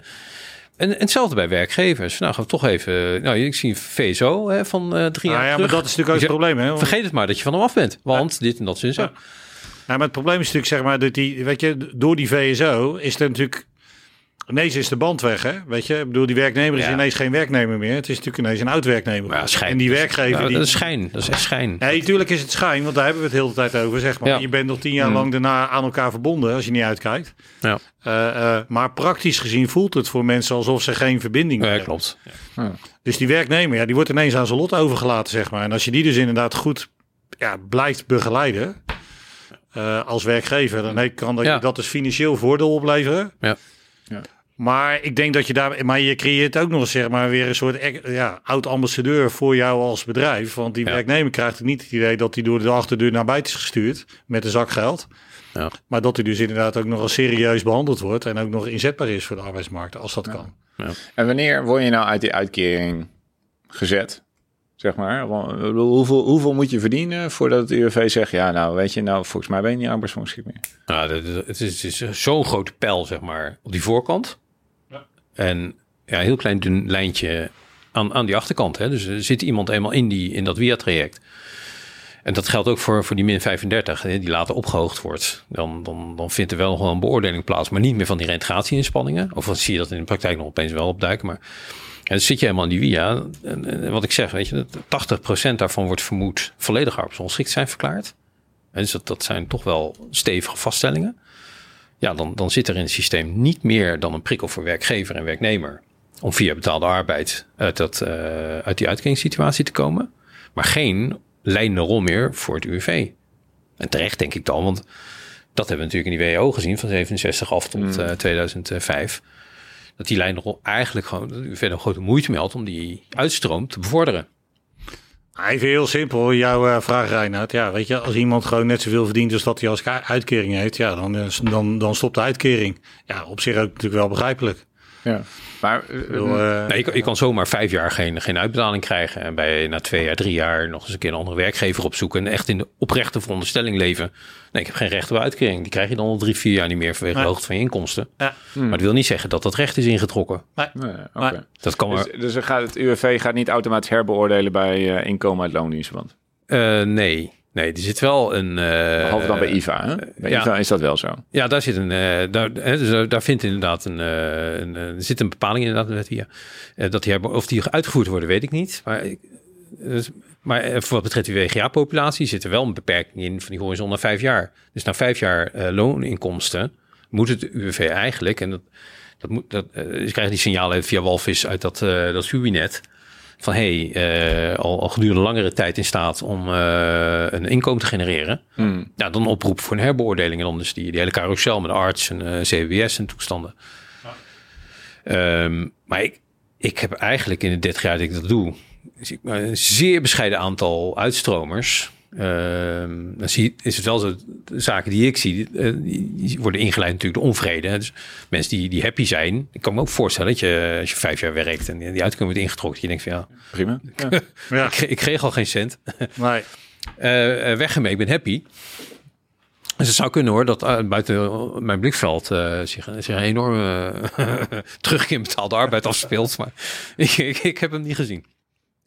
En, en hetzelfde bij werkgevers. Nou, gaan we toch even. Nou, ik zie een VSO hè, van eh, drie Nou jaar. ja, terug. maar dat is natuurlijk ook het probleem. Hè? Want- Vergeet het maar dat je van hem af bent. Want dit en dat en zo. Ja. Ja, maar het probleem is natuurlijk, zeg maar, dat die, weet je, door die VSO is er natuurlijk. Ineens is de band weg, hè? Weet je, ik bedoel, die werknemer is Ja. ineens geen werknemer meer. Het is natuurlijk ineens een oud werknemer. Maar ja, schijn. En die werkgever. Ja, die, Dat is schijn. Dat is echt schijn. Nee, natuurlijk is het schijn, want daar hebben we het de hele tijd over, zeg maar. Ja. Je bent nog tien jaar lang daarna aan elkaar verbonden, als je niet uitkijkt. Ja, Eh, eh, maar praktisch gezien voelt het voor mensen alsof ze geen verbinding meer ja hebben. klopt. Dus die werknemer, ja, die wordt ineens aan zijn lot overgelaten, zeg maar. En als je die dus inderdaad goed ja, blijft begeleiden eh, als werkgever, dan kan dat, Ja. dat dus financieel voordeel opleveren. Ja. Ja. Maar ik denk dat je daar, maar je creëert ook nog eens, zeg maar, weer een soort ek- ja, oud-ambassadeur voor jou als bedrijf. Want die Ja. werknemer krijgt niet het idee dat hij door de achterdeur naar buiten is gestuurd met een zak geld. Ja. Maar dat hij dus inderdaad ook nog eens serieus behandeld wordt en ook nog inzetbaar is voor de arbeidsmarkt, als dat kan. En wanneer word je nou uit die uitkering gezet? Zeg maar. Hoeveel, hoeveel moet je verdienen voordat het UWV zegt... ja, nou, weet je, nou, volgens mij ben je niet arbeidsongeschikt meer. Nou, het is, het is zo'n grote pijl, zeg maar, op die voorkant. En ja, heel klein dun lijntje aan, aan die achterkant. Hè. Dus er zit iemand eenmaal in, die, in dat via-traject. En dat geldt ook voor, voor die min 35, hè, die later opgehoogd wordt. Dan, dan, dan vindt er wel nog wel een beoordeling plaats, maar niet meer van die reintegratie-inspanningen. Of zie je dat in de praktijk nog opeens wel opduiken. Maar en dan zit je helemaal in die via. En, wat ik zeg, weet je, dat 80% daarvan wordt vermoed volledig arbeidsongeschikt zijn verklaard. En dus dat, dat zijn toch wel stevige vaststellingen. Ja, dan, dan zit er in het systeem niet meer dan een prikkel voor werkgever en werknemer. om via betaalde arbeid uit, dat, eh, uit die uitkeringssituatie te komen. Maar geen leidende rol meer voor het UWV. En terecht denk ik dan, want dat hebben we natuurlijk in die WO gezien van 67 af tot eh, 2005. Dat die leidende rol eigenlijk gewoon, nog grote moeite had om die uitstroom te bevorderen. Even heel simpel, jouw eh, vraag Reinhard. Ja, weet je, als iemand gewoon net zoveel verdient als dat hij als uitkering heeft, ja, dan, eh, dan, dan stopt de uitkering. Ja, op zich ook natuurlijk wel begrijpelijk. Ja. Maar eh, bedoel, eh, Nee, je, kan- je kan zomaar vijf jaar geen, geen uitbetaling krijgen. En bij na twee jaar, drie jaar nog eens een keer een andere werkgever opzoeken. En echt in de oprechte veronderstelling leven. Nee, ik heb geen recht op uitkering. Die krijg je dan al drie, vier jaar niet meer vanwege de Nee. hoogte van je inkomsten. ja, Maar dat wil niet zeggen dat dat recht is ingetrokken. nee, oké. Maar- Dat kan maar. Dus, dus gaat het UWV gaat niet automatisch herbeoordelen bij eh, inkomen uit loondienstverband. Eh, nee. Nee, er zit wel een. eh, Behalve dan bij IVA. Hè? Bij ja. IVA is dat wel zo. Ja, daar zit een. eh, daar, hè, dus daar- daar vindt inderdaad een. eh, een eh, er zit een bepaling inderdaad in de wet hier. Eh, dat die hebben, of die uitgevoerd worden, weet ik niet. Maar, ik- dus, maar eh, voor wat betreft die WGA-populatie zit er wel een beperking in van die horizon naar vijf jaar. Dus na vijf jaar eh, looninkomsten moet het UWV eigenlijk, en dat, dat moet, dat, uh, ze krijgen die signalen via Walvis uit dat, uh, dat Ubinet, van hey, uh, al, al gedurende langere tijd in staat om een inkomen te genereren. Hmm. Nou, dan oproep voor een herbeoordeling en dan dus die, die hele carousel met arts en CBS en toestanden. Um, maar ik, ik heb eigenlijk in de 30 jaar dat ik dat doe, zie ik maar een zeer bescheiden aantal uitstromers. Uh, dan zie, is het wel zo, de zaken die ik zie, die worden ingeleid natuurlijk de onvrede. Dus mensen die, die happy zijn, ik kan me ook voorstellen dat je als je vijf jaar werkt en die uitkomen wordt ingetrokken, je denkt van ja, prima. Ja. ja. ik, ik, kreeg al geen cent. Nee. Uh, weg ermee, ik ben happy. Dus het zou kunnen hoor, dat uh, buiten mijn blikveld uh, zich, zich een enorme terugkeer betaalde arbeid afspeelt. Maar ik, ik, ik heb hem niet gezien.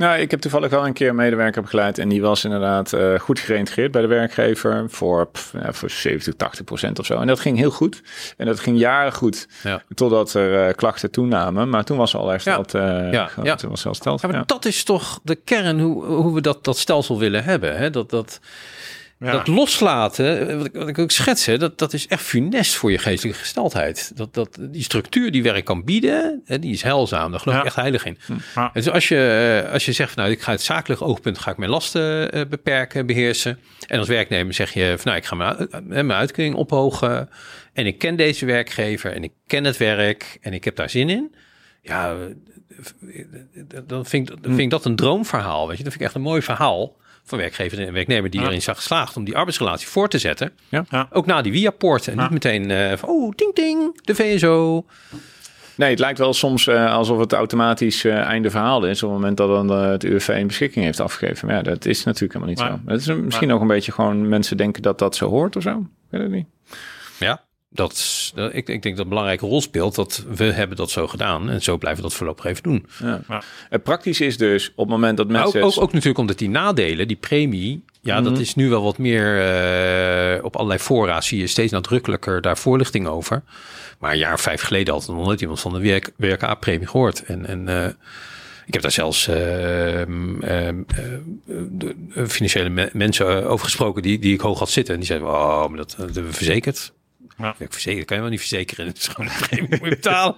Nou, ik heb toevallig wel een keer een medewerker begeleid en die was inderdaad uh, goed geïntegreerd bij de werkgever voor, pff, ja, voor 70, 80 procent of zo. En dat ging heel goed. En dat ging jaren goed, ja. totdat er uh, klachten toenamen. Maar toen was al hersteld. Ja. Uh, ja. ja. Toen was hersteld. Ja, maar dat is toch de kern hoe, hoe we dat, dat stelsel willen hebben. Hè? Dat, dat, Ja. Dat loslaten, wat ik, wat ik ook schets, hè, dat, dat is echt funest voor je geestelijke gesteldheid. Dat, dat, die structuur die werk kan bieden, hè, die is heilzaam. Daar geloof ik echt heilig in. Ja. Dus als je, eh, als je zegt, nou, ik ga het zakelijk oogpunt, ga ik mijn lasten eh, beperken, beheersen. En als werknemer zeg je, van, nou, ik ga mijn, eh, mijn uitkering ophogen. En ik ken deze werkgever en ik ken het werk en ik heb daar zin in. Ja, eh, dan vind ik, dan vind ik dat een droomverhaal. Weet je, dat vind ik echt een mooi verhaal van werkgever en werknemer die Ja. erin zag geslaagd om die arbeidsrelatie voor te zetten. Ja. Ook na die via-poort. En Ja. niet meteen eh, van, oh, ding ding, de VSO. Nee, het lijkt wel soms eh, alsof het automatisch eh, einde verhaal is op het moment dat dan eh, het UWV een beschikking heeft afgegeven. Maar ja, dat is natuurlijk helemaal niet Maar- zo. Het is een- misschien ook een beetje gewoon mensen denken dat dat zo hoort of zo. Ik weet het niet. Ja, dat, ik, ik denk dat een belangrijke rol speelt dat we hebben dat zo gedaan. En zo blijven we dat voorlopig even doen. Ja. Ja. Het praktisch is dus op het moment dat Maar ook, mensen... ook, ook natuurlijk omdat die nadelen, die premie, ja, dat is nu wel wat meer eh, op allerlei fora zie je steeds nadrukkelijker daar voorlichting over. Maar een jaar of vijf geleden had nog nooit iemand van de werk, WRK-premie gehoord. En, en eh, ik heb daar zelfs ehm, ehm, eh, de, de financiële me- mensen over gesproken die, die ik hoog had zitten. En die zeiden, oh, maar dat, dat hebben we verzekerd. Ja. Ik kan je wel niet verzekeren. Het is gewoon een premie moet je betalen.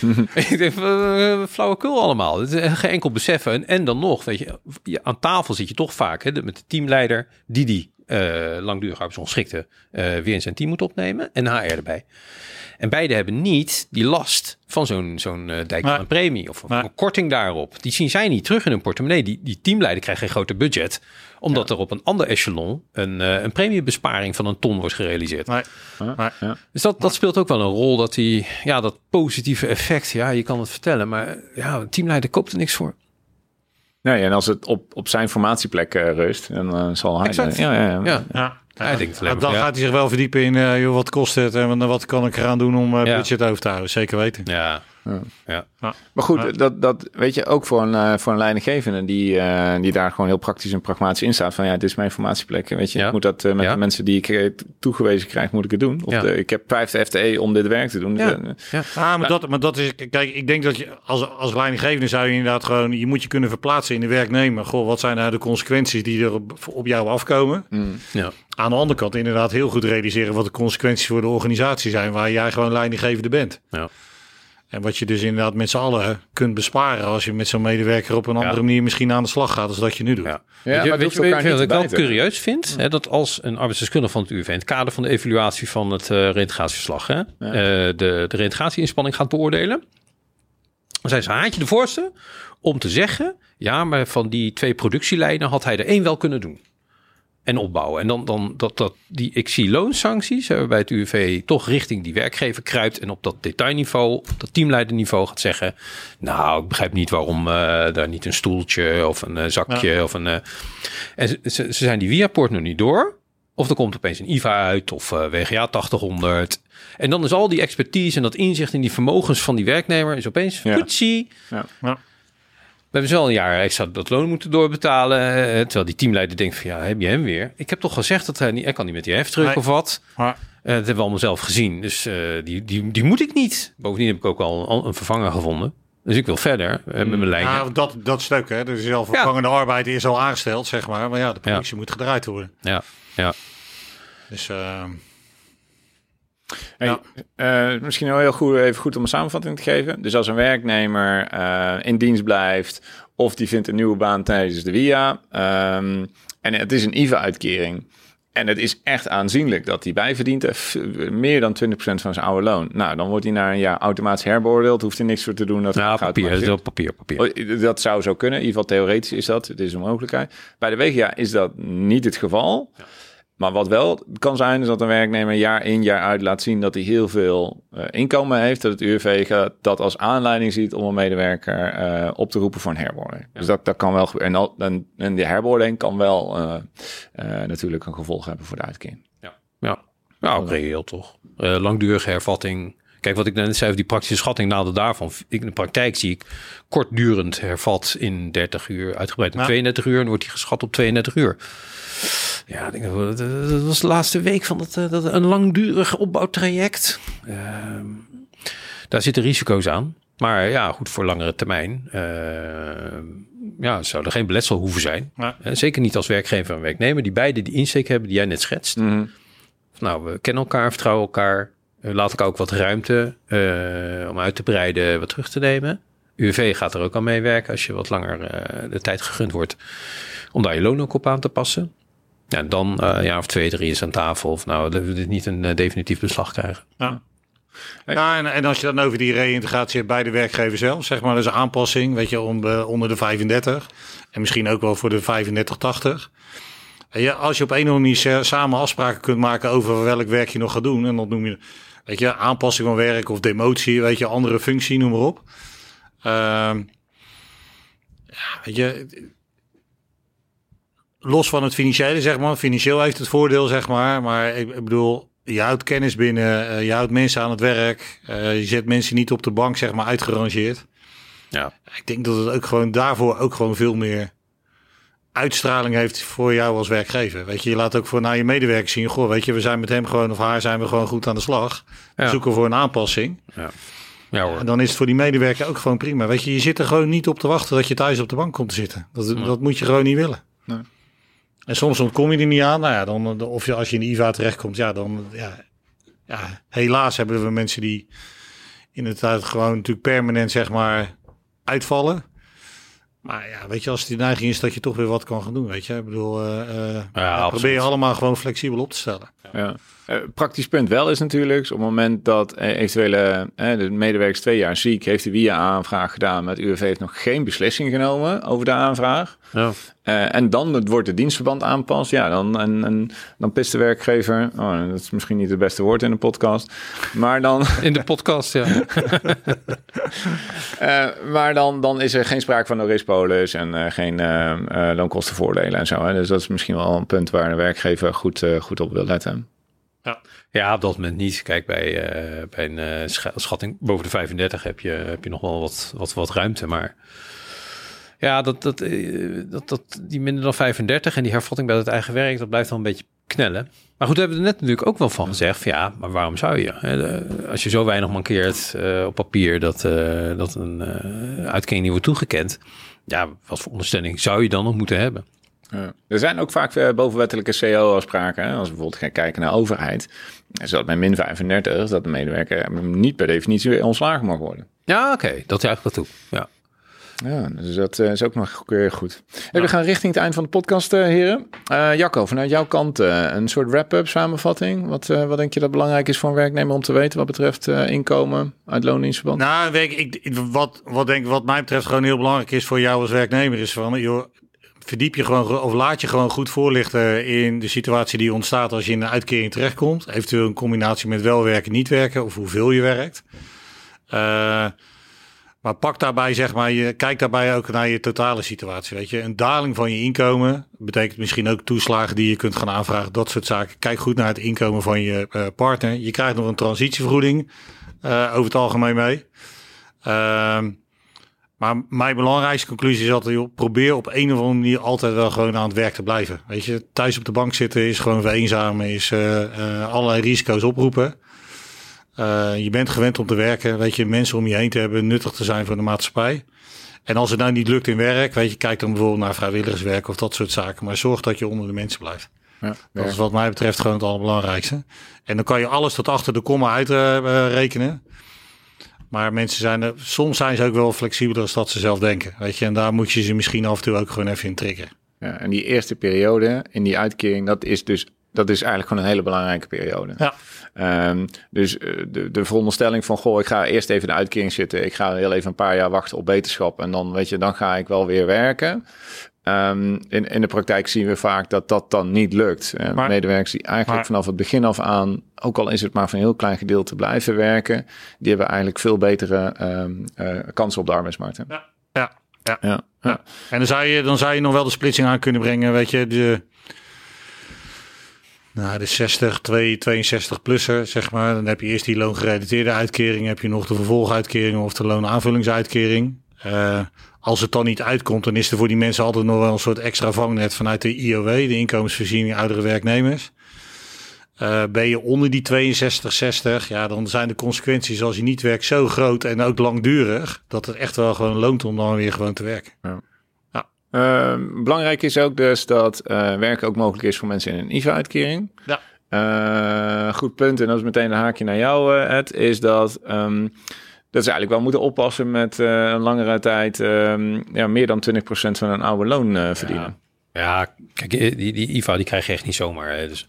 ik denk, uh, flauwekul allemaal. Het is geen enkel beseffen. En, en dan nog, weet je, aan tafel zit je toch vaak hè, met de teamleider die die eh langdurig arbeidsongeschikte eh weer in zijn team moet opnemen en HR erbij. En beide hebben niet die last van zo'n zo'n eh, dijk van een premie of, een korting daarop. Die zien zij niet terug in hun portemonnee. Die, die teamleider krijgt geen groter budget, omdat er op een ander echelon een, een premiebesparing van een ton wordt gerealiseerd. Maar- ja. Dus dat, dat speelt ook wel een rol, dat die, ja, dat positieve effect, ja, je kan het vertellen, maar ja, een teamleider koopt er niks voor. Nee, en als het op, op zijn formatieplek eh, rust, dan eh, zal hij... Exact. Ja, ja, ja. Ja, Ja. Hij denkt alleen Ja, maar dan ja. gaat hij zich wel verdiepen in eh, joh, wat kost het en wat kan ik eraan doen om eh, Ja. budget over te houden. Zeker weten. ja. Ja. ja. Maar goed, Ja. dat, dat weet je ook voor een, eh, voor een leidinggevende die, eh, die daar gewoon heel praktisch en pragmatisch in staat. Van ja, dit is mijn formatieplek. Weet je, Ja. ik moet dat eh, met Ja. de mensen die ik toegewezen krijg, moet ik het doen. Of Ja. de, ik heb vijfde FTE om dit werk te doen. Ja. Eh, Ah, maar, dat, maar dat is, kijk, ik denk dat je als, als leidinggevende zou je inderdaad gewoon, je moet je kunnen verplaatsen in de werknemer. Goh, wat zijn nou de consequenties die er op, op jou afkomen? mm. ja. Aan de andere kant inderdaad heel goed realiseren wat de consequenties voor de organisatie zijn waar jij gewoon leidinggevende bent. Ja. En wat je dus inderdaad met z'n allen kunt besparen als je met zo'n medewerker op een andere Ja. manier misschien aan de slag gaat als dat je nu doet. Ja. Ja, weet je, maar weet je, weet je elkaar wat ik wel curieus vind? Hè, dat als een arbeidsdeskundige van het UV in het kader van de evaluatie van het eh reintegratieverslag hè, eh, de, de reintegratieinspanning gaat beoordelen, dan zijn ze haantje de voorste om te zeggen, ja, maar van die twee productielijnen had hij er één wel kunnen doen. En opbouwen. En dan, dan dat, dat die ik zie loonsancties, hè, waarbij het UWV toch richting die werkgever kruipt en op dat detailniveau, op dat teamleiderniveau gaat zeggen, nou, ik begrijp niet waarom eh, daar niet een stoeltje of een eh, zakje of een. eh, en ze, ze, zijn die via-poort nog niet door. Of er komt opeens een IVA uit of eh, WGA 8000. En dan is al die expertise en dat inzicht in die vermogens van die werknemer is opeens Ja. Ja. Ja. We hebben ze wel een jaar extra dat loon moeten doorbetalen. eh, Terwijl die teamleider denkt van ja, heb je hem weer? Ik heb toch gezegd dat hij niet, hij kan niet met die heftruck Nee. of wat. Maar Eh, dat hebben we allemaal zelf gezien. Dus eh, die, die, die moet ik niet. Bovendien heb ik ook al een, een vervanger gevonden. Dus ik wil verder eh, met mijn lijn. ja, dat, dat stuk, hè. Dus al vervangende arbeid is al aangesteld, zeg maar. Maar ja, de productie moet gedraaid worden. Ja, ja. Dus eh, Hey, uh, misschien wel heel goed, even goed om een samenvatting te geven. Dus als een werknemer uh, in dienst blijft of die vindt een nieuwe baan tijdens de WIA um, en het is een IVA-uitkering en het is echt aanzienlijk dat hij bijverdient meer dan 20% van zijn oude loon. Nou, dan wordt hij na een jaar automatisch herbeoordeeld. Hoeft hij niks voor te doen. Dat nou, papier, dat is papier, papier. Oh, dat zou zo kunnen. In ieder geval theoretisch is dat. Het is een mogelijkheid. Bij de WGA is dat niet het geval. Ja. Maar wat wel kan zijn, is dat een werknemer jaar in jaar uit laat zien dat hij heel veel uh, inkomen heeft. Dat het UWV dat als aanleiding ziet om een medewerker uh, op te roepen voor een herbeoordeling. Dus dat, dat kan wel gebeuren. En, en, en die herbeoordeling kan wel uh, natuurlijk een gevolg hebben voor de uitkering. Ja, ja. nou reëel toch. langdurige hervatting. Kijk, wat ik net zei over die praktische schatting, nader daarvan. In de praktijk zie ik kortdurend hervat in 30 uur, uitgebreid in 32 uur. En wordt die geschat op 32 uur. Ja, denk dat, dat was de laatste week van dat, eh, dat een langdurig opbouwtraject. Uh, daar zitten risico's aan. Maar ja, goed voor langere termijn. Uh, ja, zou er geen beletsel hoeven zijn. Ja. Zeker niet als werkgever en werknemer, die beide die insteek hebben die jij net schetst. Mm Nou, we kennen elkaar, vertrouwen elkaar. Uh, laat ik ook wat ruimte uh, om uit te breiden, wat terug te nemen. UWV gaat er ook aan meewerken als je wat langer de tijd gegund wordt om daar je loon ook op aan te passen. Ja, dan uh, een jaar of twee, drie is aan tafel. Of nou, dat we dit niet een uh, definitief beslag krijgen. Ja. Ja, en, en als je dan over die reïntegratie hebt bij de werkgever zelf, zeg maar, dus aanpassing, weet je, om, uh, onder de 35 en misschien ook wel voor de 35, 80. Ja, als je op een of andere manier samen afspraken kunt maken over welk werk je nog gaat doen, en dat noem je, weet je, aanpassing van werk of demotie, weet je, andere functie, noem maar op. Uh, ja, weet je, los van het financiële, zeg maar. Financieel heeft het voordeel, zeg maar. Maar ik, ik bedoel, je houdt kennis binnen, uh, je houdt mensen aan het werk. Uh, je zet mensen niet op de bank, zeg maar, uitgerangeerd. Ja. Ik denk dat het ook gewoon daarvoor ook gewoon veel meer uitstraling heeft voor jou als werkgever. Weet je, je laat ook voor naar je medewerkers zien, goh, weet je, we zijn met hem gewoon of haar zijn we gewoon goed aan de slag. Ja. Zoeken voor een aanpassing. Ja. Ja, hoor. En dan is het voor die medewerker ook gewoon prima. Weet je, je zit er gewoon niet op te wachten dat je thuis op de bank komt te zitten. Dat, ja. dat moet je gewoon niet willen. Nee. En soms ontkom je er niet aan. Nou ja, dan, of je, als je in de IVA terechtkomt, ja, dan ja, ja, helaas hebben we mensen die inderdaad gewoon natuurlijk permanent zeg maar uitvallen. Maar ja, weet je, als die neiging is dat je toch weer wat kan gaan doen, weet je. Ik bedoel, uh, ja, probeer je allemaal gewoon flexibel op te stellen. Ja. Uh, praktisch punt wel is natuurlijk, op het moment dat uh, eventuele uh, de medewerker twee jaar ziek, heeft de via aanvraag gedaan, maar het UWV heeft nog geen beslissing genomen over de aanvraag. Ja. en dan wordt het dienstverband aanpast. Ja, dan, en, en, dan pist de werkgever. Oh, dat is misschien niet het beste woord in de podcast. Maar dan. In de podcast, ja. maar dan, dan is er geen sprake van een polis en geen loonkostenvoordelen en zo. Hè. Dus dat is misschien wel een punt waar de werkgever goed, goed op wil letten. Ja. ja, op dat moment niet. Kijk, bij, uh, bij een uh, schatting boven de 35 heb je, heb je nog wel wat, wat, wat ruimte. Maar ja, dat, dat, uh, dat, dat, die minder dan 35 en die hervatting bij het eigen werk, dat blijft dan een beetje knellen. Maar goed, we hebben er net natuurlijk ook wel van gezegd. Ja, maar waarom zou je? Als je zo weinig mankeert op papier dat, dat een uitkering niet wordt toegekend. Ja, wat voor ondersteuning zou je dan nog moeten hebben? Ja. Er zijn ook vaak uh, bovenwettelijke CO-afspraken. Als we bijvoorbeeld gaan kijken naar overheid. Zodat bij min 35 dat de medewerker niet per definitie ontslagen mag worden. Ja, oké. Okay. Dat juicht dat toe. Ja. Ja, dus dat uh, is ook nog heel goed. Ja. We gaan richting het eind van de podcast, heren. Uh, Jacco, vanuit jouw kant een soort wrap-up samenvatting. Wat, wat denk je dat belangrijk is voor een werknemer om te weten wat betreft inkomen uit loondienstverband? Nou, ik, wat, wat, denk, wat mij betreft gewoon heel belangrijk is voor jou als werknemer is van, joh, verdiep je gewoon of laat je gewoon goed voorlichten in de situatie die ontstaat als je in een uitkering terechtkomt. Eventueel een combinatie met wel werken, niet werken of hoeveel je werkt. Uh, maar pak daarbij, zeg maar, je kijk daarbij ook naar je totale situatie. Weet je, een daling van je inkomen betekent misschien ook toeslagen die je kunt gaan aanvragen, dat soort zaken. Kijk goed naar het inkomen van je uh, partner. Je krijgt nog een transitievergoeding uh, over het algemeen mee. Uh, maar mijn belangrijkste conclusie is altijd, joh, probeer op een of andere manier altijd wel gewoon aan het werk te blijven. Weet je, thuis op de bank zitten is gewoon vereenzamen, is uh, uh, allerlei risico's oproepen. Uh, je bent gewend om te werken, weet je, mensen om je heen te hebben, nuttig te zijn voor de maatschappij. En als het nou niet lukt in werk, weet je, kijk dan bijvoorbeeld naar vrijwilligerswerk of dat soort zaken. Maar zorg dat je onder de mensen blijft. Dat is wat mij betreft gewoon het allerbelangrijkste. En dan kan je alles tot achter de komma uitrekenen. Maar mensen zijn er, soms zijn ze ook wel flexibeler als dat ze zelf denken. Weet je, en daar moet je ze misschien af en toe ook gewoon even in triggeren. Ja, en die eerste periode in die uitkering, dat is dus dat is eigenlijk gewoon een hele belangrijke periode. Ja. Um, dus uh, de, de veronderstelling van, goh, ik ga eerst even de uitkering zitten. Ik ga heel even een paar jaar wachten op beterschap. En dan, weet je, dan ga ik wel weer werken. Um, in, in de praktijk zien we vaak dat dat dan niet lukt. Uh, maar, medewerkers die eigenlijk maar, vanaf het begin af aan, ook al is het maar van een heel klein gedeelte blijven werken, die hebben eigenlijk veel betere um, uh, kansen op de arbeidsmarkt. Hè? Ja, ja, ja. ja. ja. En dan zou, je, dan zou je nog wel de splitsing aan kunnen brengen, weet je, de, nou, de 60, 2, 62 plusser, zeg maar. Dan heb je eerst die loongerelateerde uitkering. Heb je nog de vervolguitkering of de loonaanvullingsuitkering. Uh, als het dan niet uitkomt, dan is er voor die mensen altijd nog wel een soort extra vangnet vanuit de IOW, de inkomensvoorziening oudere werknemers. Uh, ben je onder die 62, 60, ja, dan zijn de consequenties als je niet werkt zo groot en ook langdurig, dat het echt wel gewoon loont om dan weer gewoon te werken. Ja. Uh, belangrijk is ook dus dat uh, werken ook mogelijk is voor mensen in een IVA-uitkering. Ja. Uh, goed punt, en dat is meteen een haakje naar jou, Ed, is dat, um, dat ze eigenlijk wel moeten oppassen met een langere tijd um, ja, meer dan 20% van een oude loon verdienen. Ja. ja, kijk, die, die IVA die krijg je echt niet zomaar. Hè. Dus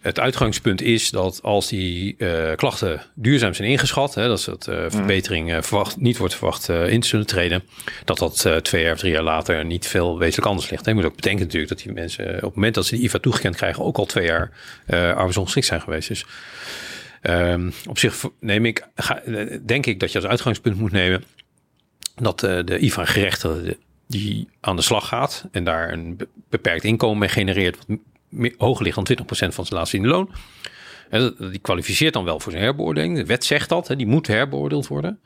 het uitgangspunt is dat als die uh, klachten duurzaam zijn ingeschat, hè, dat dat uh, verbetering verwacht, niet wordt verwacht in te zullen treden, dat dat twee jaar of drie jaar later niet veel wezenlijk anders ligt. Je moet ook bedenken natuurlijk dat die mensen op het moment dat ze die IVA toegekend krijgen ook al twee jaar arbeidsongeschikt zijn geweest. Dus um, op zich neem ik, ga, denk ik dat je als uitgangspunt moet nemen dat de IVA gerechtigde die aan de slag gaat en daar een beperkt inkomen mee genereert, wat hoger ligt dan 20% van zijn laatste loon. Die kwalificeert dan wel voor zijn herbeoordeling. De wet zegt dat, die moet herbeoordeeld worden.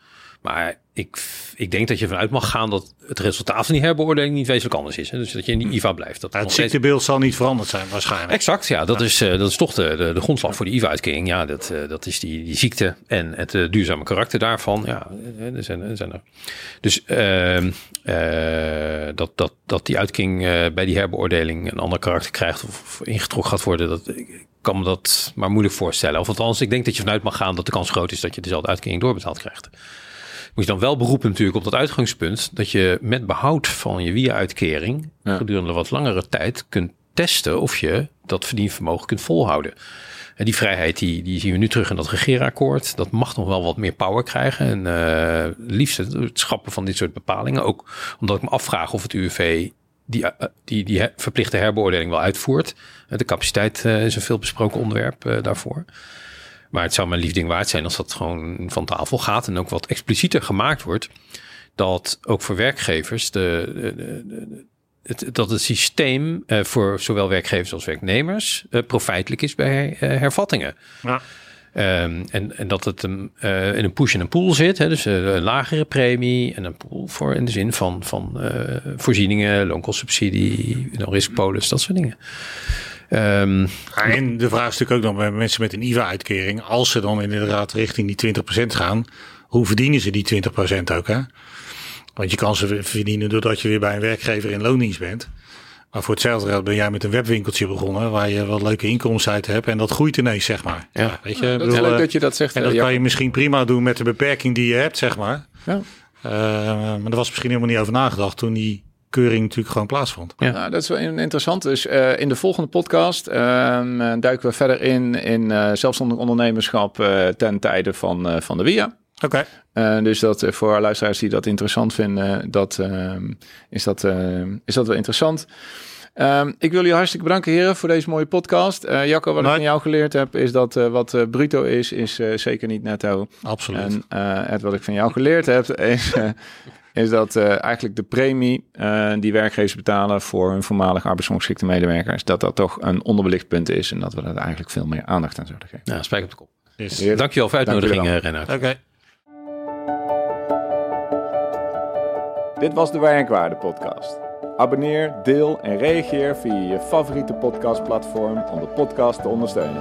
Maar ik, ik denk dat je vanuit mag gaan dat het resultaat van die herbeoordeling niet wezenlijk anders is. Hè? Dus dat je in die IVA blijft. Dat ja, het ziektebeeld zal niet veranderd zijn waarschijnlijk. Exact, ja. Dat, Is, uh, dat is toch de, de, de grondslag voor de IVA-uitkering. Ja, dat, uh, dat is die, die ziekte en het uh, duurzame karakter daarvan. Ja, er zijn er. Zijn er. Dus ehm, dat, dat, dat die uitkering bij die herbeoordeling een ander karakter krijgt of ingetrokken gaat worden, dat ik kan me dat maar moeilijk voorstellen. Of althans, ik denk dat je vanuit mag gaan dat de kans groot is dat je dezelfde uitkering doorbetaald krijgt moet je dan wel beroepen natuurlijk op dat uitgangspunt dat je met behoud van je WIA-uitkering ja. gedurende wat langere tijd kunt testen of je dat verdienvermogen kunt volhouden. En die vrijheid die, die zien we nu terug in dat regeerakkoord. Dat mag nog wel wat meer power krijgen. En uh, liefst het schappen van dit soort bepalingen. Ook omdat ik me afvraag of het UWV die, uh, die, die verplichte herbeoordeling wel uitvoert. De capaciteit uh, is een veel besproken onderwerp daarvoor. Maar het zou mijn lief ding waard zijn als dat gewoon van tafel gaat en ook wat explicieter gemaakt wordt. Dat ook voor werkgevers de, de, de, het, dat het systeem uh, voor zowel werkgevers als werknemers uh, profijtelijk is bij uh, hervattingen. Ja. Um, en, en dat het in een push en een pool zit. Hè, dus een lagere premie en een pool voor in de zin van, van voorzieningen, loonkostsubsidie, riskpolis, dat soort dingen. Um, en de vraag is natuurlijk ook nog bij mensen met een IVA-uitkering. Als ze dan inderdaad richting die 20% gaan, hoe verdienen ze die 20% ook? Hè? Want je kan ze verdienen doordat je weer bij een werkgever in loondienst bent. Maar voor hetzelfde geld ben jij met een webwinkeltje begonnen waar je wat leuke inkomsten uit hebt en dat groeit ineens, zeg maar. Ja, weet je, ja, dat bedoel, leuk dat je dat zegt. En dat kan je misschien prima doen met de beperking die je hebt, zeg maar. Ja. Uh, maar er was misschien helemaal niet over nagedacht toen die keuring natuurlijk gewoon plaatsvond. Ja, nou, dat is wel interessant. Dus uh, in de volgende podcast uh, duiken we verder in in uh, zelfstandig ondernemerschap ten tijde van, van de WIA. Oké. Okay. dus dat voor luisteraars die dat interessant vinden, dat, ehm, is, dat, is dat wel interessant. Um, ik wil jullie hartstikke bedanken, heren, voor deze mooie podcast. Uh, Jacco, wat nee. ik van jou geleerd heb, is dat uh, wat uh, bruto is, is zeker niet netto. Absoluut. En het wat ik van jou geleerd heb, is is dat uh, eigenlijk de premie uh, die werkgevers betalen voor hun voormalig arbeidsongeschikte medewerkers, dat dat toch een onderbelicht punt is en dat we daar eigenlijk veel meer aandacht aan zouden geven. Ja, spijk op de kop. Yes. Dankjewel voor de uitnodiging, eh, Renat. Oké. Okay. Dit was de Werkwaarde podcast. Abonneer, deel en reageer via je favoriete podcastplatform om de podcast te ondersteunen.